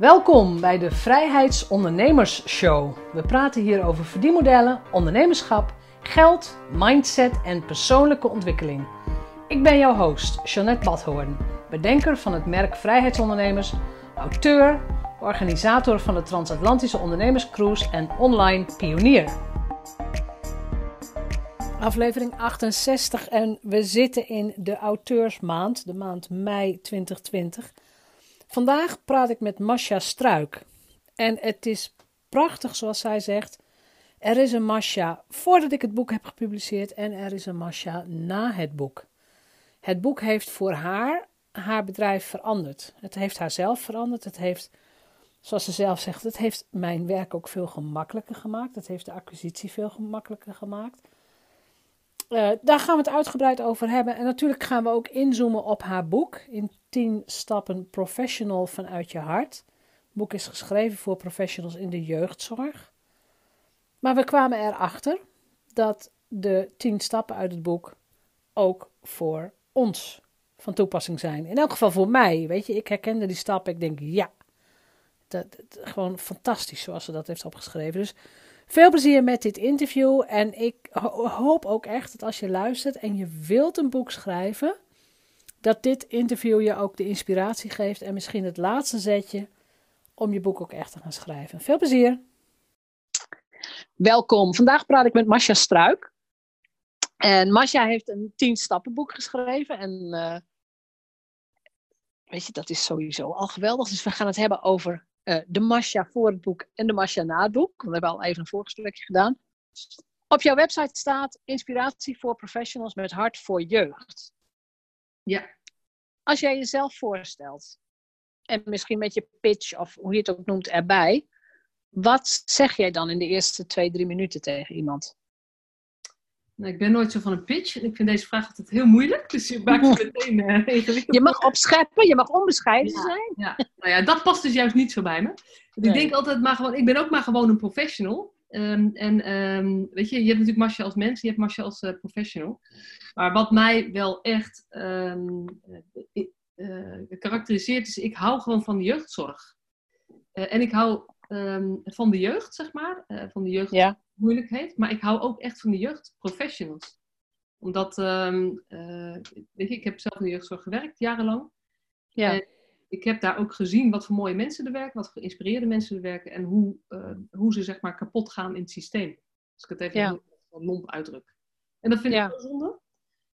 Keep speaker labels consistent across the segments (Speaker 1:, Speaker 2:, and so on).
Speaker 1: Welkom bij de Vrijheidsondernemers Show. We praten hier over verdienmodellen, ondernemerschap, geld, mindset en persoonlijke ontwikkeling. Ik ben jouw host, Jeanette Badhoorn, bedenker van het merk Vrijheidsondernemers, auteur, organisator van de Transatlantische Ondernemerscruise en online pionier. Aflevering 68 en we zitten in de auteursmaand, de maand mei 2020. Vandaag praat ik met Masha Struik. En het is prachtig zoals zij zegt. Er is een Masha voordat ik het boek heb gepubliceerd en er is een Masha na het boek. Het boek heeft voor haar haar bedrijf veranderd. Het heeft haar zelf veranderd. Het heeft, zoals ze zelf zegt, het heeft mijn werk ook veel gemakkelijker gemaakt. Het heeft de acquisitie veel gemakkelijker gemaakt. Uh, daar gaan we het uitgebreid over hebben. En natuurlijk gaan we ook inzoomen op haar boek. In 10 stappen professional vanuit je hart. Het boek is geschreven voor professionals in de jeugdzorg. Maar we kwamen erachter dat de 10 stappen uit het boek ook voor ons van toepassing zijn. In elk geval voor mij. Weet je, ik herkende die stappen. Ik denk, ja, dat, gewoon fantastisch zoals ze dat heeft opgeschreven. Dus veel plezier met dit interview. En ik hoop ook echt dat als je luistert en je wilt een boek schrijven, dat dit interview je ook de inspiratie geeft en misschien het laatste zetje om je boek ook echt te gaan schrijven. Veel plezier. Welkom. Vandaag praat ik met Masha Struik. En Masha heeft een tien stappenboek geschreven. En uh, weet je, dat is sowieso al geweldig. Dus we gaan het hebben over uh, de Masha voor het boek en de Masha na het boek. We hebben al even een voorgesprekje gedaan. Op jouw website staat inspiratie voor professionals met hart voor jeugd.
Speaker 2: Ja.
Speaker 1: Als jij jezelf voorstelt, en misschien met je pitch of hoe je het ook noemt erbij, wat zeg jij dan in de eerste twee, drie minuten tegen iemand?
Speaker 2: Nou, ik ben nooit zo van een pitch. Ik vind deze vraag altijd heel moeilijk. Dus je maakt het meteen uh, ingewikkeld.
Speaker 1: Je mag opscheppen, je mag onbescheiden zijn.
Speaker 2: Ja. Nou ja, dat past dus juist niet zo bij me. Ik denk altijd maar gewoon, ik ben ook maar gewoon een professional. Um, en um, weet je, je hebt natuurlijk Masha als mens, je hebt Masha als uh, professional. Maar wat mij wel echt um, uh, karakteriseert is, ik hou gewoon van de jeugdzorg. en ik hou van de jeugd, zeg maar, van de jeugd.
Speaker 1: Ja
Speaker 2: moeilijkheid. Maar ik hou ook echt van de jeugdprofessionals. Omdat, um, uh, weet je, ik heb zelf in de jeugdzorg gewerkt, jarenlang.
Speaker 1: Ja.
Speaker 2: En ik heb daar ook gezien wat voor mooie mensen er werken, wat voor geïnspireerde mensen er werken en hoe, uh, hoe ze zeg maar kapot gaan in het systeem. Als ik het even ja. lomp uitdruk. En dat vind ja. ik heel zonde.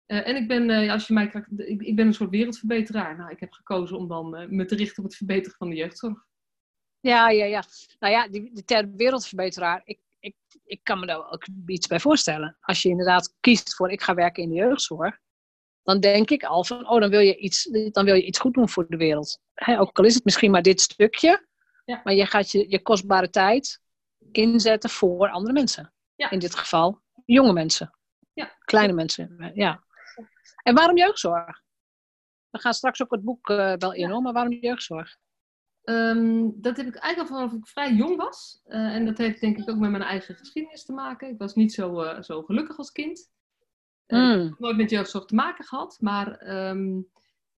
Speaker 2: Uh, en ik ben, als je mij krijgt, ik, ik, ben een soort wereldverbeteraar. Nou, ik heb gekozen om dan me te richten op het verbeteren van de jeugdzorg.
Speaker 1: Ja, ja, ja. Nou ja, die, die term wereldverbeteraar, ik, ik, ik kan me daar ook iets bij voorstellen. Als je inderdaad kiest voor ik ga werken in de jeugdzorg, dan denk ik al van, oh, dan wil je iets, dan wil je iets goed doen voor de wereld. He, ook al is het misschien maar dit stukje,
Speaker 2: ja.
Speaker 1: maar je gaat je, je kostbare tijd inzetten voor andere mensen.
Speaker 2: Ja.
Speaker 1: In dit geval jonge mensen.
Speaker 2: Ja.
Speaker 1: Kleine mensen. Ja. En waarom jeugdzorg? We gaan straks ook het boek uh, wel in, hoor, maar waarom jeugdzorg?
Speaker 2: Um, dat heb ik eigenlijk al vanaf ik vrij jong was. Uh, en dat heeft denk ik ook met mijn eigen geschiedenis te maken. Ik was niet zo, uh, zo gelukkig als kind. Uh, mm. Ik heb nooit met jeugdzorg te maken gehad. Maar um,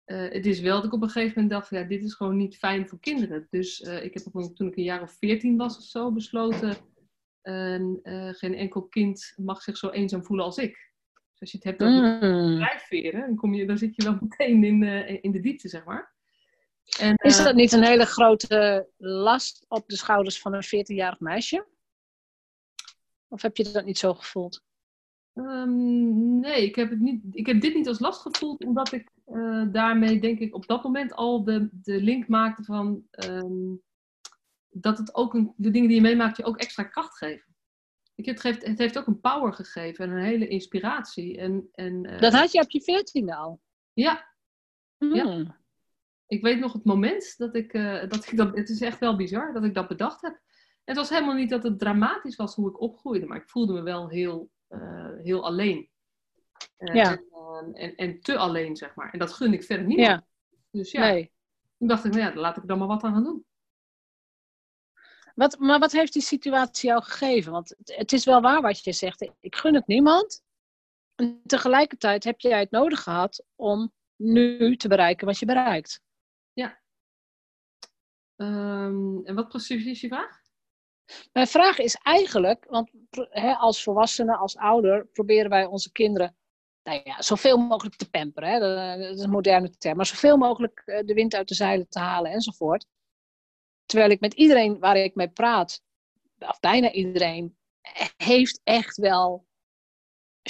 Speaker 2: het is wel dat ik op een gegeven moment dacht: ja, dit is gewoon niet fijn voor kinderen. Dus ik heb op, toen ik een jaar of veertien was of zo besloten: geen enkel kind mag zich zo eenzaam voelen als ik. Dus als je het hebt over mm. drijfveren, dan, kom je, dan zit je wel meteen in, in de diepte, zeg maar.
Speaker 1: En, is dat niet een hele grote last op de schouders van een 14-jarig meisje? Of heb je dat niet zo gevoeld?
Speaker 2: Um, nee, ik heb, het niet, ik heb dit niet als last gevoeld, omdat ik uh, daarmee, denk ik, op dat moment al de, de link maakte van um, dat het ook een, de dingen die je meemaakt je ook extra kracht geven. Ik, het, geeft, het heeft ook een power gegeven en een hele inspiratie. En, en, uh,
Speaker 1: dat had je op je veertiende al?
Speaker 2: Ja.
Speaker 1: Hmm.
Speaker 2: ja ik weet nog het moment dat ik, uh, dat ik dat, het is echt wel bizar dat ik dat bedacht heb. Het was helemaal niet dat het dramatisch was hoe ik opgroeide, maar ik voelde me wel heel, uh, heel alleen. Uh,
Speaker 1: ja.
Speaker 2: En, en, en, te alleen, zeg maar. En dat gun ik verder niet.
Speaker 1: Ja.
Speaker 2: Dus ja,
Speaker 1: nee.
Speaker 2: toen dacht ik, nou ja, dan laat ik er dan maar wat aan gaan doen.
Speaker 1: Wat, maar wat heeft die situatie jou gegeven? Want het, het is wel waar wat je zegt. Ik gun het niemand. En tegelijkertijd heb jij het nodig gehad om nu te bereiken wat je bereikt.
Speaker 2: Ehm, en wat precies is je vraag?
Speaker 1: Mijn vraag is eigenlijk, want als volwassenen, als ouder, proberen wij onze kinderen nou ja, zoveel mogelijk te pamperen. Hè? Dat is een moderne term. Maar zoveel mogelijk eh, de wind uit de zeilen te halen enzovoort. Terwijl ik met iedereen waar ik mee praat, of bijna iedereen, heeft echt wel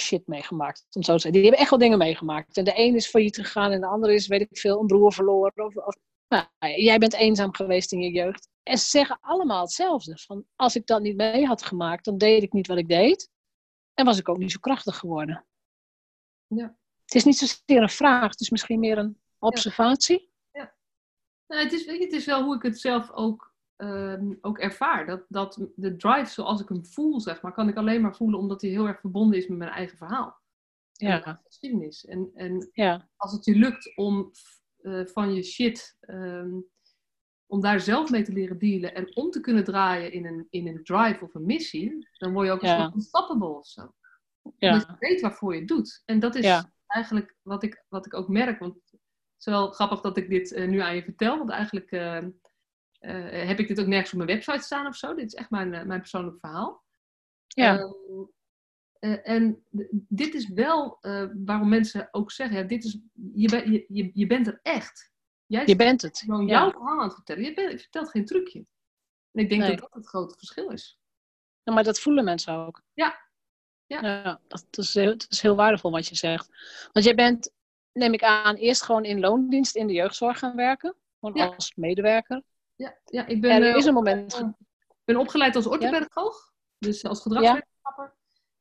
Speaker 1: shit meegemaakt. Om zo te zeggen. Die hebben echt wel dingen meegemaakt. En de een is failliet gegaan en de andere is, weet ik veel, een broer verloren. Of, of nou, jij bent eenzaam geweest in je jeugd. En ze zeggen allemaal hetzelfde. Van, als ik dat niet mee had gemaakt, dan deed ik niet wat ik deed. En was ik ook niet zo krachtig geworden.
Speaker 2: Ja.
Speaker 1: Het is niet zozeer een vraag, het is misschien meer een observatie.
Speaker 2: Ja. Nou, het, is, weet je, het is wel hoe ik het zelf ook, ehm, ook ervaar. Dat, dat de drive zoals ik hem voel, zeg maar, kan ik alleen maar voelen omdat hij heel erg verbonden is met mijn eigen verhaal.
Speaker 1: Ja.
Speaker 2: En geschiedenis. En, en
Speaker 1: ja.
Speaker 2: als het je lukt om uh, van je shit, um, om daar zelf mee te leren dealen en om te kunnen draaien in een, in een drive of een missie, dan word je ook een
Speaker 1: Ja.
Speaker 2: soort unstoppable of zo.
Speaker 1: Ja.
Speaker 2: Omdat je weet waarvoor je het doet. En dat is
Speaker 1: Ja.
Speaker 2: eigenlijk wat ik, wat ik ook merk. Want het is wel grappig dat ik dit eh, nu aan je vertel. Want eigenlijk eh, eh, heb ik dit ook nergens op mijn website staan of zo. Dit is echt mijn, eh, mijn persoonlijk verhaal.
Speaker 1: Ja.
Speaker 2: Eh, en dit is wel eh, waarom mensen ook zeggen, ja, dit is, je, ben- je, je, je bent er echt. Jij
Speaker 1: Je bent het.
Speaker 2: gewoon
Speaker 1: Ja.
Speaker 2: jouw verhaal aan het vertellen. Je, bent, je vertelt geen trucje. En ik denk
Speaker 1: Nee.
Speaker 2: dat dat het grote verschil is.
Speaker 1: Ja, maar dat voelen mensen ook.
Speaker 2: Ja. Ja.
Speaker 1: dat, is heel, dat is heel waardevol wat je zegt. Want jij bent, neem ik aan, eerst gewoon in loondienst in de jeugdzorg gaan werken. Gewoon
Speaker 2: Ja.
Speaker 1: als medewerker.
Speaker 2: Ja, ja ik ben,
Speaker 1: En er
Speaker 2: eh,
Speaker 1: is een moment...
Speaker 2: Ik ben opgeleid als orthopedagoog, dus als gedragswetenschapper.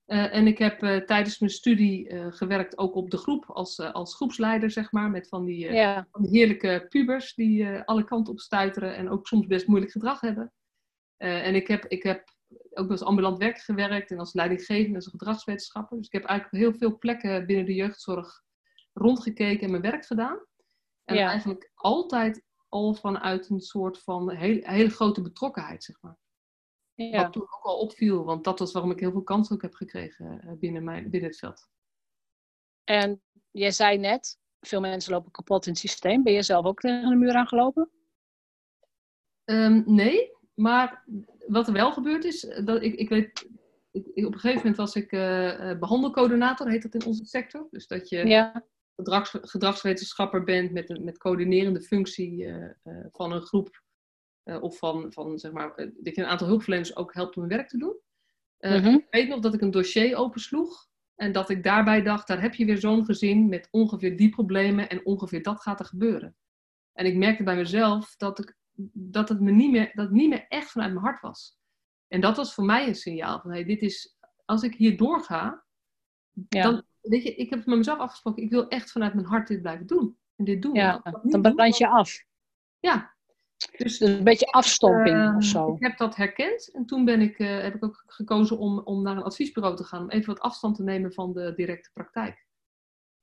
Speaker 2: Eh, en ik heb eh, tijdens mijn studie eh, gewerkt ook op de groep als, als groepsleider, zeg maar. Met van die,
Speaker 1: Ja,
Speaker 2: van die heerlijke pubers die alle kanten op stuiteren en ook soms best moeilijk gedrag hebben. En ik heb, ik heb ook als ambulant werk gewerkt en als leidinggevende, als gedragswetenschapper. Dus ik heb eigenlijk heel veel plekken binnen de jeugdzorg rondgekeken en mijn werk gedaan. En
Speaker 1: Ja.
Speaker 2: eigenlijk altijd al vanuit een soort van heel, hele grote betrokkenheid, zeg maar.
Speaker 1: Ja.
Speaker 2: Wat toen ook al opviel, want dat was waarom ik heel veel kansen ook heb gekregen eh, binnen, mijn, binnen het veld.
Speaker 1: En jij zei net, veel mensen lopen kapot in het systeem. Ben je zelf ook tegen de muur aangelopen?
Speaker 2: Ehm, nee, maar wat er wel gebeurd is, eh, dat ik, ik weet, ik, ik- op een gegeven moment was ik eh, eh, behandelcoördinator, heet dat in onze sector. Dus dat je
Speaker 1: Ja,
Speaker 2: gedrags, gedragswetenschapper bent met een met coördinerende functie van een groep. Eh, of van, van zeg maar, eh, dat je een aantal hulpverleners ook helpt om hun werk te doen. Eh,
Speaker 1: Mhm.
Speaker 2: Ik weet nog dat ik een dossier opensloeg. En dat ik daarbij dacht, daar heb je weer zo'n gezin met ongeveer die problemen en ongeveer dat gaat er gebeuren. En ik merkte bij mezelf dat, ik, dat het me niet meer, dat het niet meer echt vanuit mijn hart was. En dat was voor mij een signaal van, hey, dit is, als ik hier doorga,
Speaker 1: Ja.
Speaker 2: dan, weet je, ik heb met mezelf afgesproken, ik wil echt vanuit mijn hart dit blijven doen. En dit doen.
Speaker 1: ja. Dan brand je af.
Speaker 2: Ja. Dus
Speaker 1: een beetje afstomping
Speaker 2: Ehm,
Speaker 1: of zo.
Speaker 2: Ik heb dat herkend en toen ben ik, eh, heb ik ook gekozen om, om naar een adviesbureau te gaan. Om even wat afstand te nemen van de directe praktijk.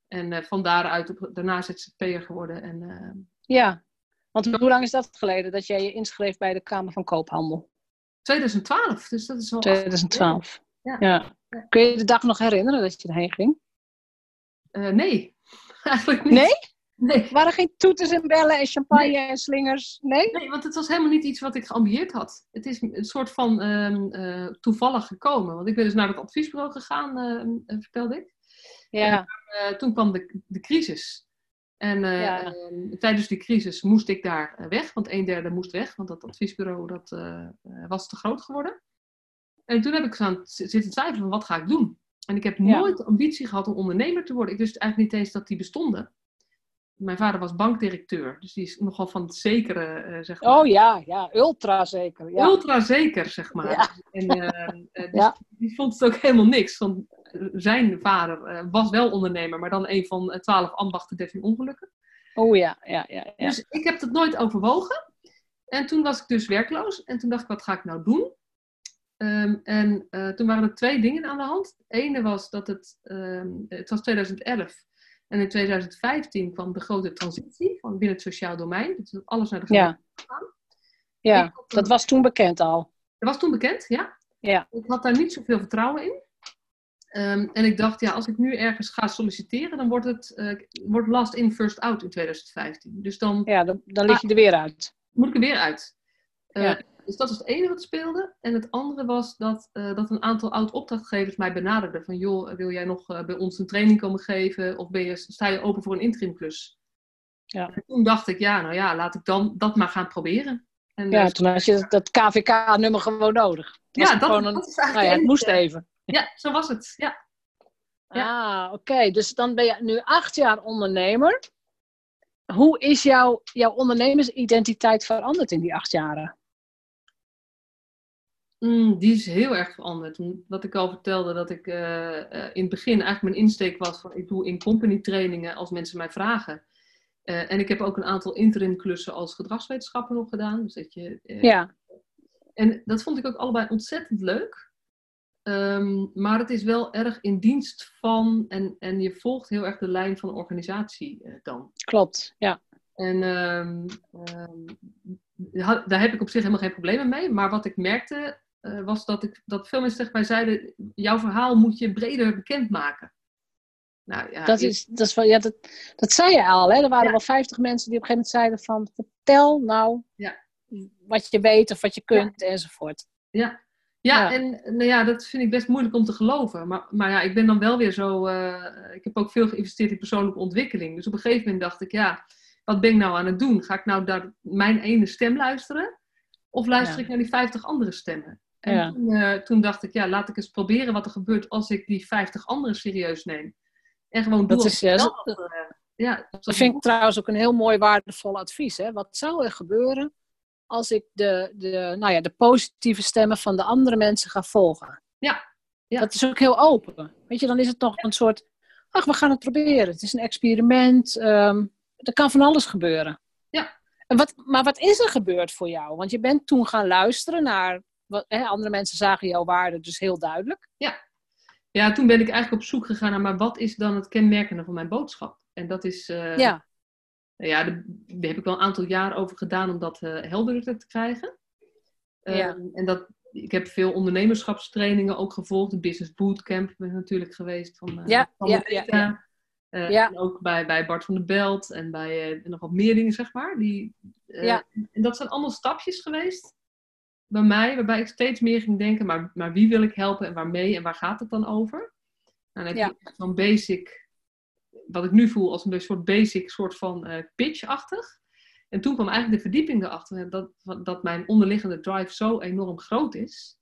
Speaker 2: En eh, van daaruit op, daarna ZZP'er geworden. En, eh,
Speaker 1: Ja. Want hoe lang is dat geleden dat jij je inschreef bij de Kamer van Koophandel?
Speaker 2: 2012, dus dat is al...
Speaker 1: 2012.
Speaker 2: Ja.
Speaker 1: Ja. Kun je de dag nog herinneren dat je erheen ging?
Speaker 2: Nee, eigenlijk niet.
Speaker 1: Nee?
Speaker 2: Nee.
Speaker 1: Er waren geen toeters en bellen en champagne en slingers? Nee?
Speaker 2: Nee, want het was helemaal niet iets wat ik geambieerd had. Het is een soort van ehm, eh, toevallig gekomen. Want ik ben dus naar het adviesbureau gegaan, ehm, eh, vertelde ik.
Speaker 1: Ja.
Speaker 2: Eh, toen kwam de, de crisis. En eh,
Speaker 1: Ja.
Speaker 2: ehm, tijdens die crisis moest ik daar weg, want een derde moest weg, want dat adviesbureau dat, was te groot geworden. En toen heb ik aan zitten twijfelen van wat ga ik doen. En ik heb
Speaker 1: Ja.
Speaker 2: nooit de ambitie gehad om ondernemer te worden. Ik wist eigenlijk niet eens dat die bestonden. Mijn vader was bankdirecteur, dus die is nogal van het zekere, eh, zeg maar.
Speaker 1: Oh ja, ja, ultra zeker. Ja.
Speaker 2: Ultra zeker, zeg maar.
Speaker 1: Ja.
Speaker 2: En eh, eh, dus
Speaker 1: Ja.
Speaker 2: die vond het ook helemaal niks. Want zijn vader was wel ondernemer, maar dan een van 12 ambachten, 13 ongelukken.
Speaker 1: Oh ja, ja, ja. ja.
Speaker 2: Dus ik heb dat nooit overwogen. En toen was ik dus werkloos. En toen dacht ik, wat ga ik nou doen? Ehm, en toen waren er twee dingen aan de hand. Het ene was dat het, ehm, het was 2011. En in 2015 kwam de grote transitie van binnen het sociaal domein. Dus alles naar de
Speaker 1: Ja.
Speaker 2: gemeente
Speaker 1: Ja,
Speaker 2: had
Speaker 1: dat was toen bekend al.
Speaker 2: Dat was toen bekend, ja.
Speaker 1: Ja.
Speaker 2: Ik had daar niet zoveel vertrouwen in. Ehm, en ik dacht, ja, als ik nu ergens ga solliciteren, dan wordt het eh, wordt last in, first out in 2015. Dus dan
Speaker 1: Ja, dan, dan lig je er weer uit.
Speaker 2: moet ik er weer uit. Eh,
Speaker 1: Ja.
Speaker 2: Dus dat is het ene wat speelde. En het andere was dat, eh, dat een aantal oud-opdrachtgevers mij benaderden. Van, joh, wil jij nog eh, bij ons een training komen geven? Of ben je, sta je open voor een interimklus?
Speaker 1: Ja.
Speaker 2: En toen dacht ik, ja, nou ja, laat ik dan dat maar gaan proberen. En,
Speaker 1: Ja,
Speaker 2: eh,
Speaker 1: toen had je dat KVK-nummer gewoon nodig.
Speaker 2: Ja, dat,
Speaker 1: gewoon een,
Speaker 2: dat is
Speaker 1: nou ja, het moest even.
Speaker 2: Ja, zo was het. Ja.
Speaker 1: Ah, oké. Dus dan ben je nu acht jaar ondernemer. Hoe is jouw, jouw ondernemersidentiteit veranderd in die acht jaren?
Speaker 2: Mm, die is heel erg veranderd. Wat ik al vertelde, dat ik eh, eh, in het begin eigenlijk mijn insteek was van ik doe in-company trainingen als mensen mij vragen. Eh, en ik heb ook een aantal interim klussen als gedragswetenschapper nog gedaan. Dus dat je,
Speaker 1: Ja,
Speaker 2: En dat vond ik ook allebei ontzettend leuk. Ehm, maar het is wel erg in dienst van en, en je volgt heel erg de lijn van de organisatie dan.
Speaker 1: klopt. Ja.
Speaker 2: En ehm, ehm, daar heb ik op zich helemaal geen problemen mee. Maar wat ik merkte, eh, was dat, ik, dat veel mensen tegen mij zeiden: jouw verhaal moet je breder bekendmaken. Nou ja,
Speaker 1: Dat,
Speaker 2: ik-
Speaker 1: is, dat, is wel, ja dat, dat zei je al. Hè? Er waren
Speaker 2: Ja.
Speaker 1: wel 50 mensen die op een gegeven moment zeiden van... Vertel nou
Speaker 2: Ja.
Speaker 1: wat je weet of wat je kunt enzovoort.
Speaker 2: Ja, ja, en nou ja, dat vind ik best moeilijk om te geloven. Maar, maar ja, ik ben dan wel weer zo. eh, ik heb ook veel geïnvesteerd in persoonlijke ontwikkeling. Dus op een gegeven moment dacht ik, ja, wat ben ik nou aan het doen? Ga ik nou naar mijn ene stem luisteren? Of luister ik naar die 50 andere stemmen? En
Speaker 1: Ja.
Speaker 2: toen, eh, toen dacht ik, ja, laat ik eens proberen wat er gebeurt als ik die 50 anderen serieus neem. En gewoon
Speaker 1: Dat is,
Speaker 2: ik
Speaker 1: ja,
Speaker 2: zelf,
Speaker 1: dat-
Speaker 2: eh, ja,
Speaker 1: Dat vind ik trouwens ook een heel mooi waardevol advies. Hè? Wat zou er gebeuren als ik de, de, nou ja, de positieve stemmen van de andere mensen ga volgen?
Speaker 2: Ja, ja.
Speaker 1: Dat is ook heel open. Weet je, dan is het nog een soort, ach, we gaan het proberen. Het is een experiment. ehm, er kan van alles gebeuren.
Speaker 2: Ja.
Speaker 1: En wat, maar wat is er gebeurd voor jou? Want je bent toen gaan luisteren naar, wat, hè, andere mensen zagen jouw waarde dus heel duidelijk.
Speaker 2: Ja, toen ben ik eigenlijk op zoek gegaan naar, maar wat is dan het kenmerkende van mijn boodschap? En dat is, eh,
Speaker 1: Ja,
Speaker 2: ja, daar heb ik wel een aantal jaar over gedaan om dat eh helderder te krijgen. Eh,
Speaker 1: Ja.
Speaker 2: En dat, ik heb veel ondernemerschapstrainingen ook gevolgd. De Business Bootcamp ben ik natuurlijk geweest van
Speaker 1: Ja,
Speaker 2: van
Speaker 1: ja,
Speaker 2: Marita.
Speaker 1: ja,
Speaker 2: Eh,
Speaker 1: Ja.
Speaker 2: En ook bij, bij Bart van der Belt en bij nog wat meer dingen, zeg maar. Die,
Speaker 1: Ja.
Speaker 2: En dat zijn allemaal stapjes geweest bij mij, waarbij ik steeds meer ging denken, maar, maar wie wil ik helpen en waarmee en waar gaat het dan over? Nou, dan heb je zo'n basic, wat ik nu voel als een soort basic, soort van eh, pitch-achtig. En toen kwam eigenlijk de verdieping erachter dat, dat mijn onderliggende drive zo enorm groot is,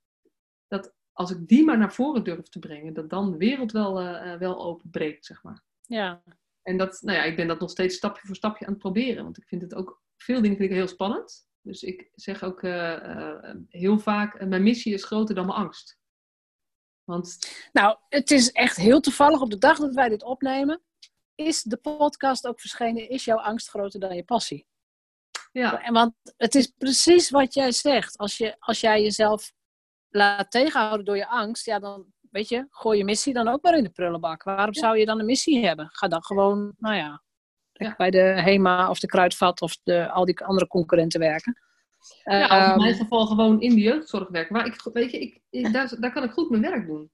Speaker 2: dat als ik die maar naar voren durf te brengen, dat dan de wereld wel, eh, wel openbreekt, zeg maar.
Speaker 1: ja.
Speaker 2: En dat, nou ja, ik ben dat nog steeds stapje voor stapje aan het proberen. Want ik vind het ook, veel dingen vind ik heel spannend. Dus ik zeg ook eh, eh, heel vaak, eh, mijn missie is groter dan mijn angst. Want
Speaker 1: Nou, het is echt heel toevallig. Op de dag dat wij dit opnemen, is de podcast ook verschenen. Is jouw angst groter dan je passie?
Speaker 2: ja,
Speaker 1: En want het is precies wat jij zegt. Als, je, als jij jezelf laat tegenhouden door je angst, ja, dan weet je, gooi je missie dan ook maar in de prullenbak. Waarom zou je dan een missie hebben? Ga dan gewoon, nou ja,
Speaker 2: Ja.
Speaker 1: bij de HEMA of de Kruidvat of de, al die andere concurrenten werken.
Speaker 2: ja, in
Speaker 1: Ehm,
Speaker 2: mijn geval gewoon in de jeugdzorg werken. Maar ik, weet je, ik, ik- daar, daar kan ik goed mijn werk doen.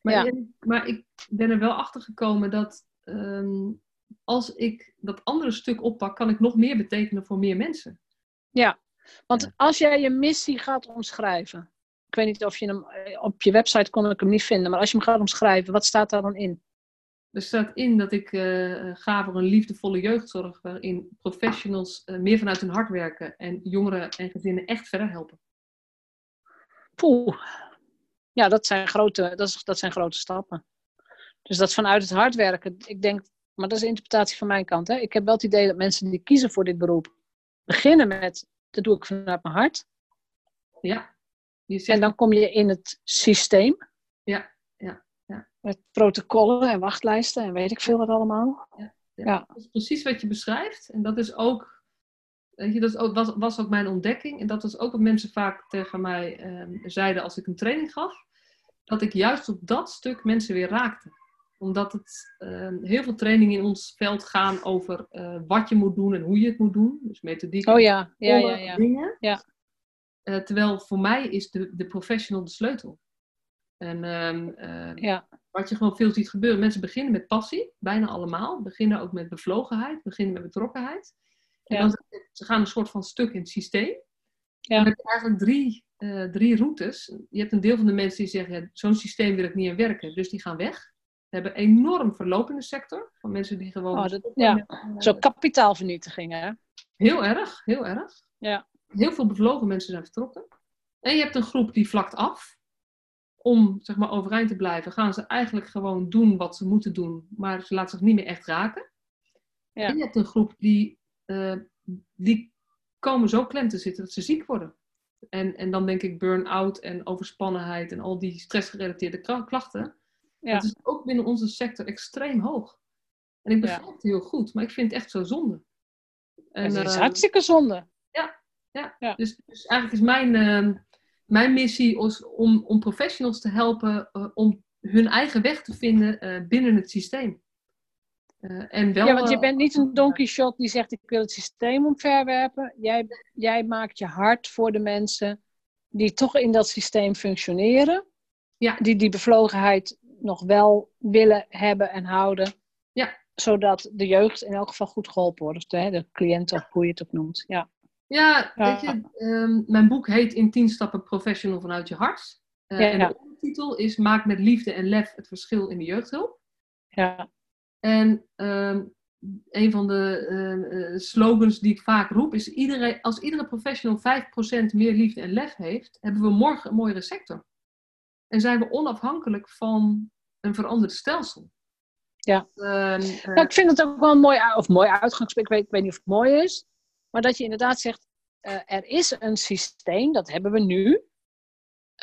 Speaker 2: Maar,
Speaker 1: Ja.
Speaker 2: maar ik ben er wel achter gekomen dat ehm, als ik dat andere stuk oppak, kan ik nog meer betekenen voor meer mensen.
Speaker 1: Ja, want als jij je missie gaat omschrijven. Ik weet niet of je hem eh, op je website kon ik hem niet vinden, maar als je hem gaat omschrijven, wat staat daar dan in?
Speaker 2: Er staat in dat ik eh, ga voor een liefdevolle jeugdzorg waarin professionals eh, meer vanuit hun hart werken en jongeren en gezinnen echt verder helpen.
Speaker 1: Poeh. Ja, dat zijn grote, dat, is, dat zijn grote stappen. Dus dat vanuit het hard werken, ik denk, maar dat is een interpretatie van mijn kant. Hè? Ik heb wel het idee dat mensen die kiezen voor dit beroep, beginnen met, dat doe ik vanuit mijn hart.
Speaker 2: Ja, je zegt
Speaker 1: En dan kom je in het systeem.
Speaker 2: Ja, ja, ja.
Speaker 1: Met protocollen en wachtlijsten en weet ik veel wat allemaal. ja.
Speaker 2: dat is precies wat je beschrijft. En dat is ook, weet je, dat is ook, was, was ook mijn ontdekking. En dat was ook wat mensen vaak tegen mij ehm, zeiden als ik een training gaf. Dat ik juist op dat stuk mensen weer raakte. Omdat het ehm, heel veel trainingen in ons veld gaan over eh, wat je moet doen en hoe je het moet doen. Dus methodiek.
Speaker 1: Oh ja, ja, ja,
Speaker 2: alle
Speaker 1: ja.
Speaker 2: dingen.
Speaker 1: Ja.
Speaker 2: Eh, terwijl voor mij is de, de professional de sleutel. En ehm, ehm,
Speaker 1: ja.
Speaker 2: Wat je gewoon veel ziet gebeuren. Mensen beginnen met passie, bijna allemaal. Beginnen ook met bevlogenheid, beginnen met betrokkenheid. En dan, ze gaan een soort van stuk in het systeem. Ja. Dan heb je eigenlijk drie, uh, drie routes. Je hebt een deel van de mensen die zeggen, ja, zo'n systeem wil ik niet aan werken, dus die gaan weg. We hebben een enorm verlopende sector van mensen die gewoon...
Speaker 1: Oh, dat, ja, zo kapitaalvernietiging hè?
Speaker 2: Heel erg, heel erg.
Speaker 1: Ja.
Speaker 2: Heel veel bevlogen mensen zijn vertrokken. En je hebt een groep die vlakt af. Om zeg maar, overeind te blijven, gaan ze eigenlijk gewoon doen wat ze moeten doen, maar ze laten zich niet meer echt raken. Ja. En je hebt een groep die, uh, die komen zo klem te zitten dat ze ziek worden. En, en dan denk ik burn-out en overspannenheid en al die stressgerelateerde klachten. Ja. Dat is ook binnen onze sector extreem hoog. En ik begrijp het heel goed, maar ik vind het echt zo zonde.
Speaker 1: En, het is uh, hartstikke zonde.
Speaker 2: Ja, ja. ja. Dus, dus eigenlijk is mijn, uh, mijn missie om, om professionals te helpen uh, om hun eigen weg te vinden uh, binnen het systeem. en wel,
Speaker 1: ja, want je bent niet een donkey shot die zegt ik wil het systeem omverwerpen. Jij, jij maakt je hart voor de mensen die toch in dat systeem functioneren. Ja. Die die bevlogenheid nog wel willen hebben en houden.
Speaker 2: Ja.
Speaker 1: Zodat de jeugd in elk geval goed geholpen wordt. Of de, de cliënt, of hoe je het ook noemt. Ja,
Speaker 2: ja, weet je, um, mijn boek heet In 10 stappen professional vanuit je hart. Uh, ja, En de ondertitel is Maak met liefde en lef het verschil in de jeugdhulp.
Speaker 1: Ja.
Speaker 2: En um, een van de uh, slogans die ik vaak roep is: iedereen, als iedere professional 5% meer liefde en lef heeft, hebben we morgen een mooiere sector. En zijn we onafhankelijk van een veranderd stelsel.
Speaker 1: Ja. Uh, nou, ik vind het ook wel een mooi, of mooi uitgangspunt. Ik weet, ik weet niet of het mooi is. Maar dat je inderdaad zegt, uh, er is een systeem, dat hebben we nu.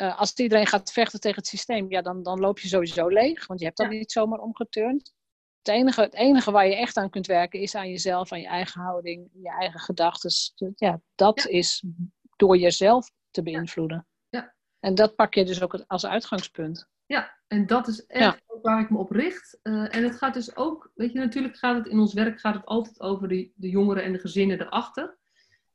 Speaker 1: Uh, als iedereen gaat vechten tegen het systeem, ja, dan, dan loop je sowieso leeg. Want je hebt dat niet zomaar omgeturnd. Het enige, het enige waar je echt aan kunt werken is aan jezelf, aan je eigen houding, je eigen gedachten. Ja, dat is door jezelf te beïnvloeden. En dat pak je dus ook als uitgangspunt.
Speaker 2: Ja, en dat is echt waar ik me op richt. Uh, en het gaat dus ook, weet je, natuurlijk gaat het in ons werk gaat het altijd over die, de jongeren en de gezinnen erachter.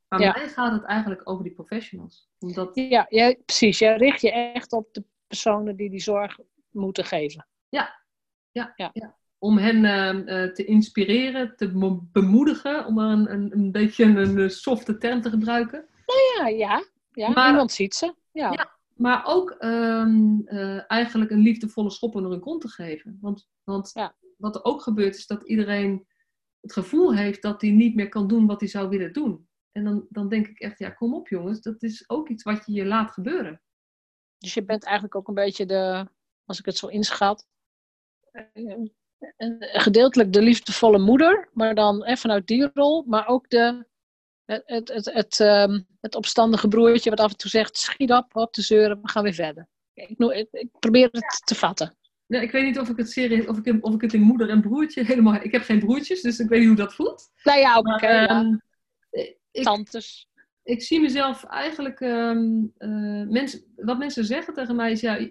Speaker 2: Maar ja. mij gaat het eigenlijk over die professionals. Omdat...
Speaker 1: Ja, ja, precies. Jij richt je echt op de personen die die zorg moeten geven.
Speaker 2: Ja, ja, ja. ja. Om hen uh, te inspireren, te bemoedigen, om een, een, een beetje een softe term te gebruiken.
Speaker 1: Nou ja, ja. ja. Maar, Niemand ziet ze. Ja.
Speaker 2: Maar ook um, uh, eigenlijk een liefdevolle schop onder hun kont te geven. Want, want ja. wat er ook gebeurt is dat iedereen het gevoel heeft dat hij niet meer kan doen wat hij zou willen doen. En dan, dan denk ik echt, ja, kom op jongens, dat is ook iets wat je je laat gebeuren.
Speaker 1: Dus je bent eigenlijk ook een beetje de, als ik het zo inschat, eh, gedeeltelijk de liefdevolle moeder, maar dan eh, vanuit die rol, maar ook de het, het, het, het, um, het opstandige broertje wat af en toe zegt: schiet op, op te zeuren, we gaan weer verder. Ik, ik, ik probeer het te vatten.
Speaker 2: Ja, ik weet niet of ik het serieus, of ik, of ik het in moeder en broertje helemaal. Ik heb geen broertjes, dus ik weet niet hoe dat voelt.
Speaker 1: Nou ja, oké. Okay, ja.
Speaker 2: Ehm,
Speaker 1: Tantes.
Speaker 2: Ik zie mezelf eigenlijk. Um, uh, mensen, wat mensen zeggen tegen mij is: ja,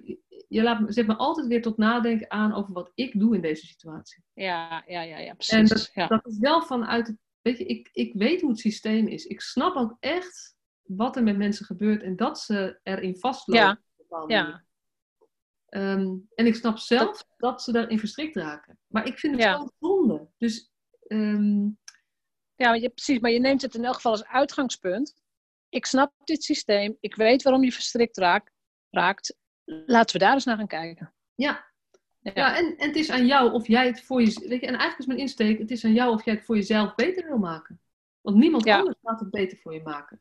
Speaker 2: je laat, zet me altijd weer tot nadenken aan over wat ik doe in deze situatie.
Speaker 1: Ja, ja, ja, ja precies.
Speaker 2: En dat,
Speaker 1: ja.
Speaker 2: dat is wel vanuit het weet je, ik, ik weet hoe het systeem is. Ik snap ook echt wat er met mensen gebeurt en dat ze erin vastlopen.
Speaker 1: Ja. ja.
Speaker 2: Um, en ik snap zelf dat... ze daarin verstrikt raken. Maar ik vind het ja. wel zonde. Dus, um...
Speaker 1: Ja, je, precies. Maar je neemt het in elk geval als uitgangspunt. Ik snap dit systeem. Ik weet waarom je verstrikt raakt. raakt. Laten we daar eens naar gaan kijken.
Speaker 2: Ja, ja, en, en het is aan jou of jij het voor je. Weet je, en eigenlijk is mijn insteek: het is aan jou of jij het voor jezelf beter wil maken. Want niemand anders gaat het beter voor je maken.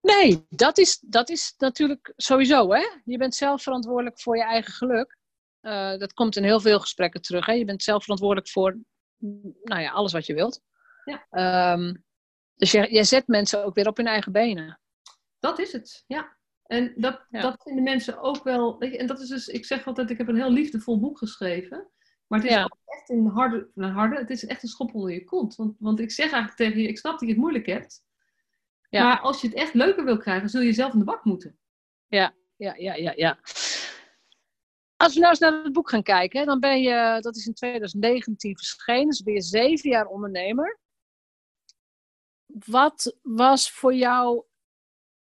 Speaker 1: Nee, dat is, dat is natuurlijk sowieso. Hè? Je bent zelf verantwoordelijk voor je eigen geluk. Uh, dat komt in heel veel gesprekken terug. Hè? Je bent zelf verantwoordelijk voor nou ja, alles wat je wilt.
Speaker 2: Ja.
Speaker 1: Um, dus je, je zet mensen ook weer op hun eigen benen.
Speaker 2: Dat is het, ja. En dat, dat vinden mensen ook wel. Weet je, en dat is dus, ik zeg altijd, ik heb een heel liefdevol boek geschreven. Maar het is echt een harde, een harde, het is echt een schop onder je kont. Want, want ik zeg eigenlijk tegen je, ik snap dat je het moeilijk hebt. Ja. Maar als je het echt leuker wil krijgen, zul je zelf in de bak moeten.
Speaker 1: Ja, ja, ja, ja, ja. Als we nou eens naar het boek gaan kijken, dan ben je, dat is in 2019 verschenen, dus ben je zeven jaar ondernemer. Wat was voor jou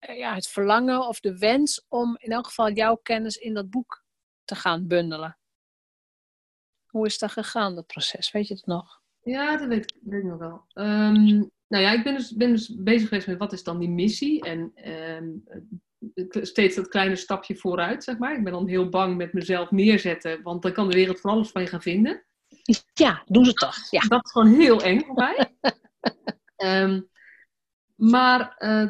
Speaker 1: ja, het verlangen of de wens om in elk geval jouw kennis in dat boek te gaan bundelen. Hoe is dat gegaan, dat proces? Weet je het nog?
Speaker 2: Ja, dat weet, weet ik nog wel. Um, Nou ja, ik ben dus, ben dus bezig geweest met wat is dan die missie. En ehm, steeds dat kleine stapje vooruit, zeg maar. Ik ben dan heel bang met mezelf neerzetten, want dan kan de wereld van alles van je gaan vinden.
Speaker 1: Ja, doen ze toch. Ja.
Speaker 2: Dat is gewoon heel eng voor mij. Ehm, maar uh,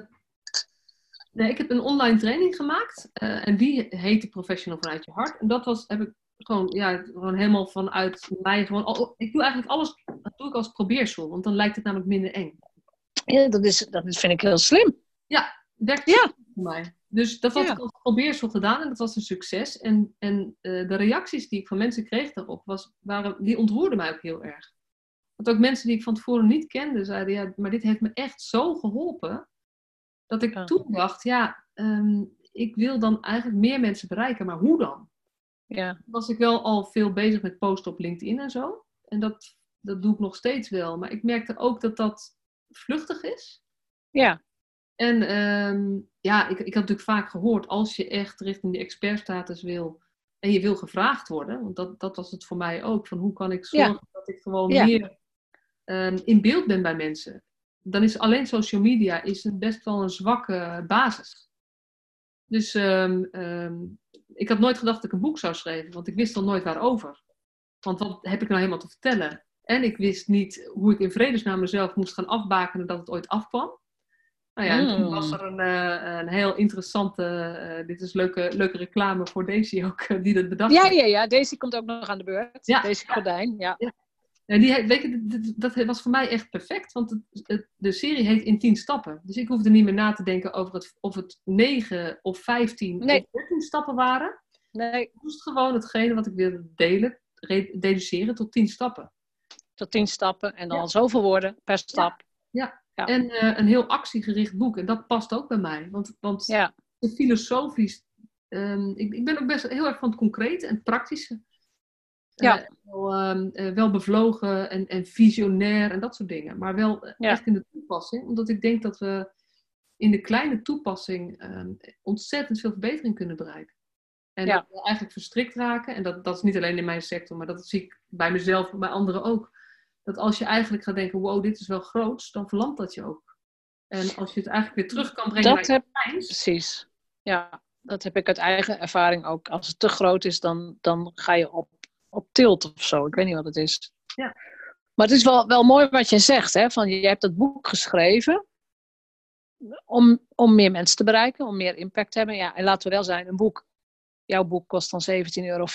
Speaker 2: nee, ik heb een online training gemaakt uh, en die heette Professional vanuit je hart. En dat was, heb ik gewoon, ja, gewoon helemaal vanuit mij. Gewoon, al, ik doe eigenlijk alles dat doe ik als probeersel, want dan lijkt het namelijk minder eng.
Speaker 1: Ja, dat, is, dat vind ik heel slim.
Speaker 2: Ja, werkt ja. voor mij. Dus dat had ik als probeersel gedaan en dat was een succes. En, en uh, de reacties die ik van mensen kreeg daarop, was, waren, die ontroerden mij ook heel erg. Want ook mensen die ik van tevoren niet kende, zeiden, ja, maar dit heeft me echt zo geholpen. Dat ik toen dacht, ja, um, ik wil dan eigenlijk meer mensen bereiken, maar hoe dan?
Speaker 1: Ja.
Speaker 2: Was ik wel al veel bezig met posten op LinkedIn en zo. En dat, dat doe ik nog steeds wel. Maar ik merkte ook dat dat vluchtig is.
Speaker 1: Ja.
Speaker 2: En um, ja, ik, ik had natuurlijk vaak gehoord, als je echt richting de expertstatus wil en je wil gevraagd worden, want dat, dat was het voor mij ook, van hoe kan ik zorgen dat ik gewoon meer um, in beeld ben bij mensen. Dan is alleen social media is best wel een zwakke basis. Dus um, ik had nooit gedacht dat ik een boek zou schrijven, want ik wist al nooit waarover. Want wat heb ik nou helemaal te vertellen? En ik wist niet hoe ik in vredesnaam mezelf moest gaan afbakenen dat het ooit afkwam. Nou ja, en toen was hmm. er een, uh, een heel interessante, uh, dit is leuke, leuke reclame voor Daisy ook, uh, die dat bedacht
Speaker 1: Ja, ja, ja, Daisy komt ook nog aan de beurt. Ja, Daisy Gordijn, ja. ja.
Speaker 2: Die, weet je, dat, was voor mij echt perfect, want het, het, de serie heet In 10 stappen. Dus ik hoefde niet meer na te denken over het, of het 9 of 15 nee. of 13 stappen waren.
Speaker 1: Nee.
Speaker 2: Ik moest gewoon hetgene wat ik wilde delen, reduceren tot 10 stappen.
Speaker 1: Tot 10 stappen en dan ja. zoveel woorden per stap.
Speaker 2: ja. Ja. En uh, een heel actiegericht boek. En dat past ook bij mij. Want, want filosofisch. Um, ik, ik ben ook best heel erg van het concrete en het praktische.
Speaker 1: Ja.
Speaker 2: Uh, wel, um, uh, wel, bevlogen en, en visionair en dat soort dingen. Maar wel ja. echt in de toepassing. Omdat ik denk dat we in de kleine toepassing um, ontzettend veel verbetering kunnen bereiken. En
Speaker 1: ja.
Speaker 2: dat we eigenlijk verstrikt raken. En dat, dat is niet alleen in mijn sector, maar dat zie ik bij mezelf en bij anderen ook dat als je eigenlijk gaat denken, wow, dit is wel groots, dan verlamt dat je ook. En als je het eigenlijk weer terug kan brengen
Speaker 1: dat heb, Precies, ja. Dat heb ik uit eigen ervaring ook. Als het te groot is, dan, dan ga je op, op tilt of zo. Ik weet niet wat het is.
Speaker 2: Ja.
Speaker 1: Maar het is wel, wel mooi wat je zegt, hè? Van, je hebt dat boek geschreven om, om meer mensen te bereiken, om meer impact te hebben. Ja, en laten we wel zijn, een boek, jouw boek kost dan 17,50 euro.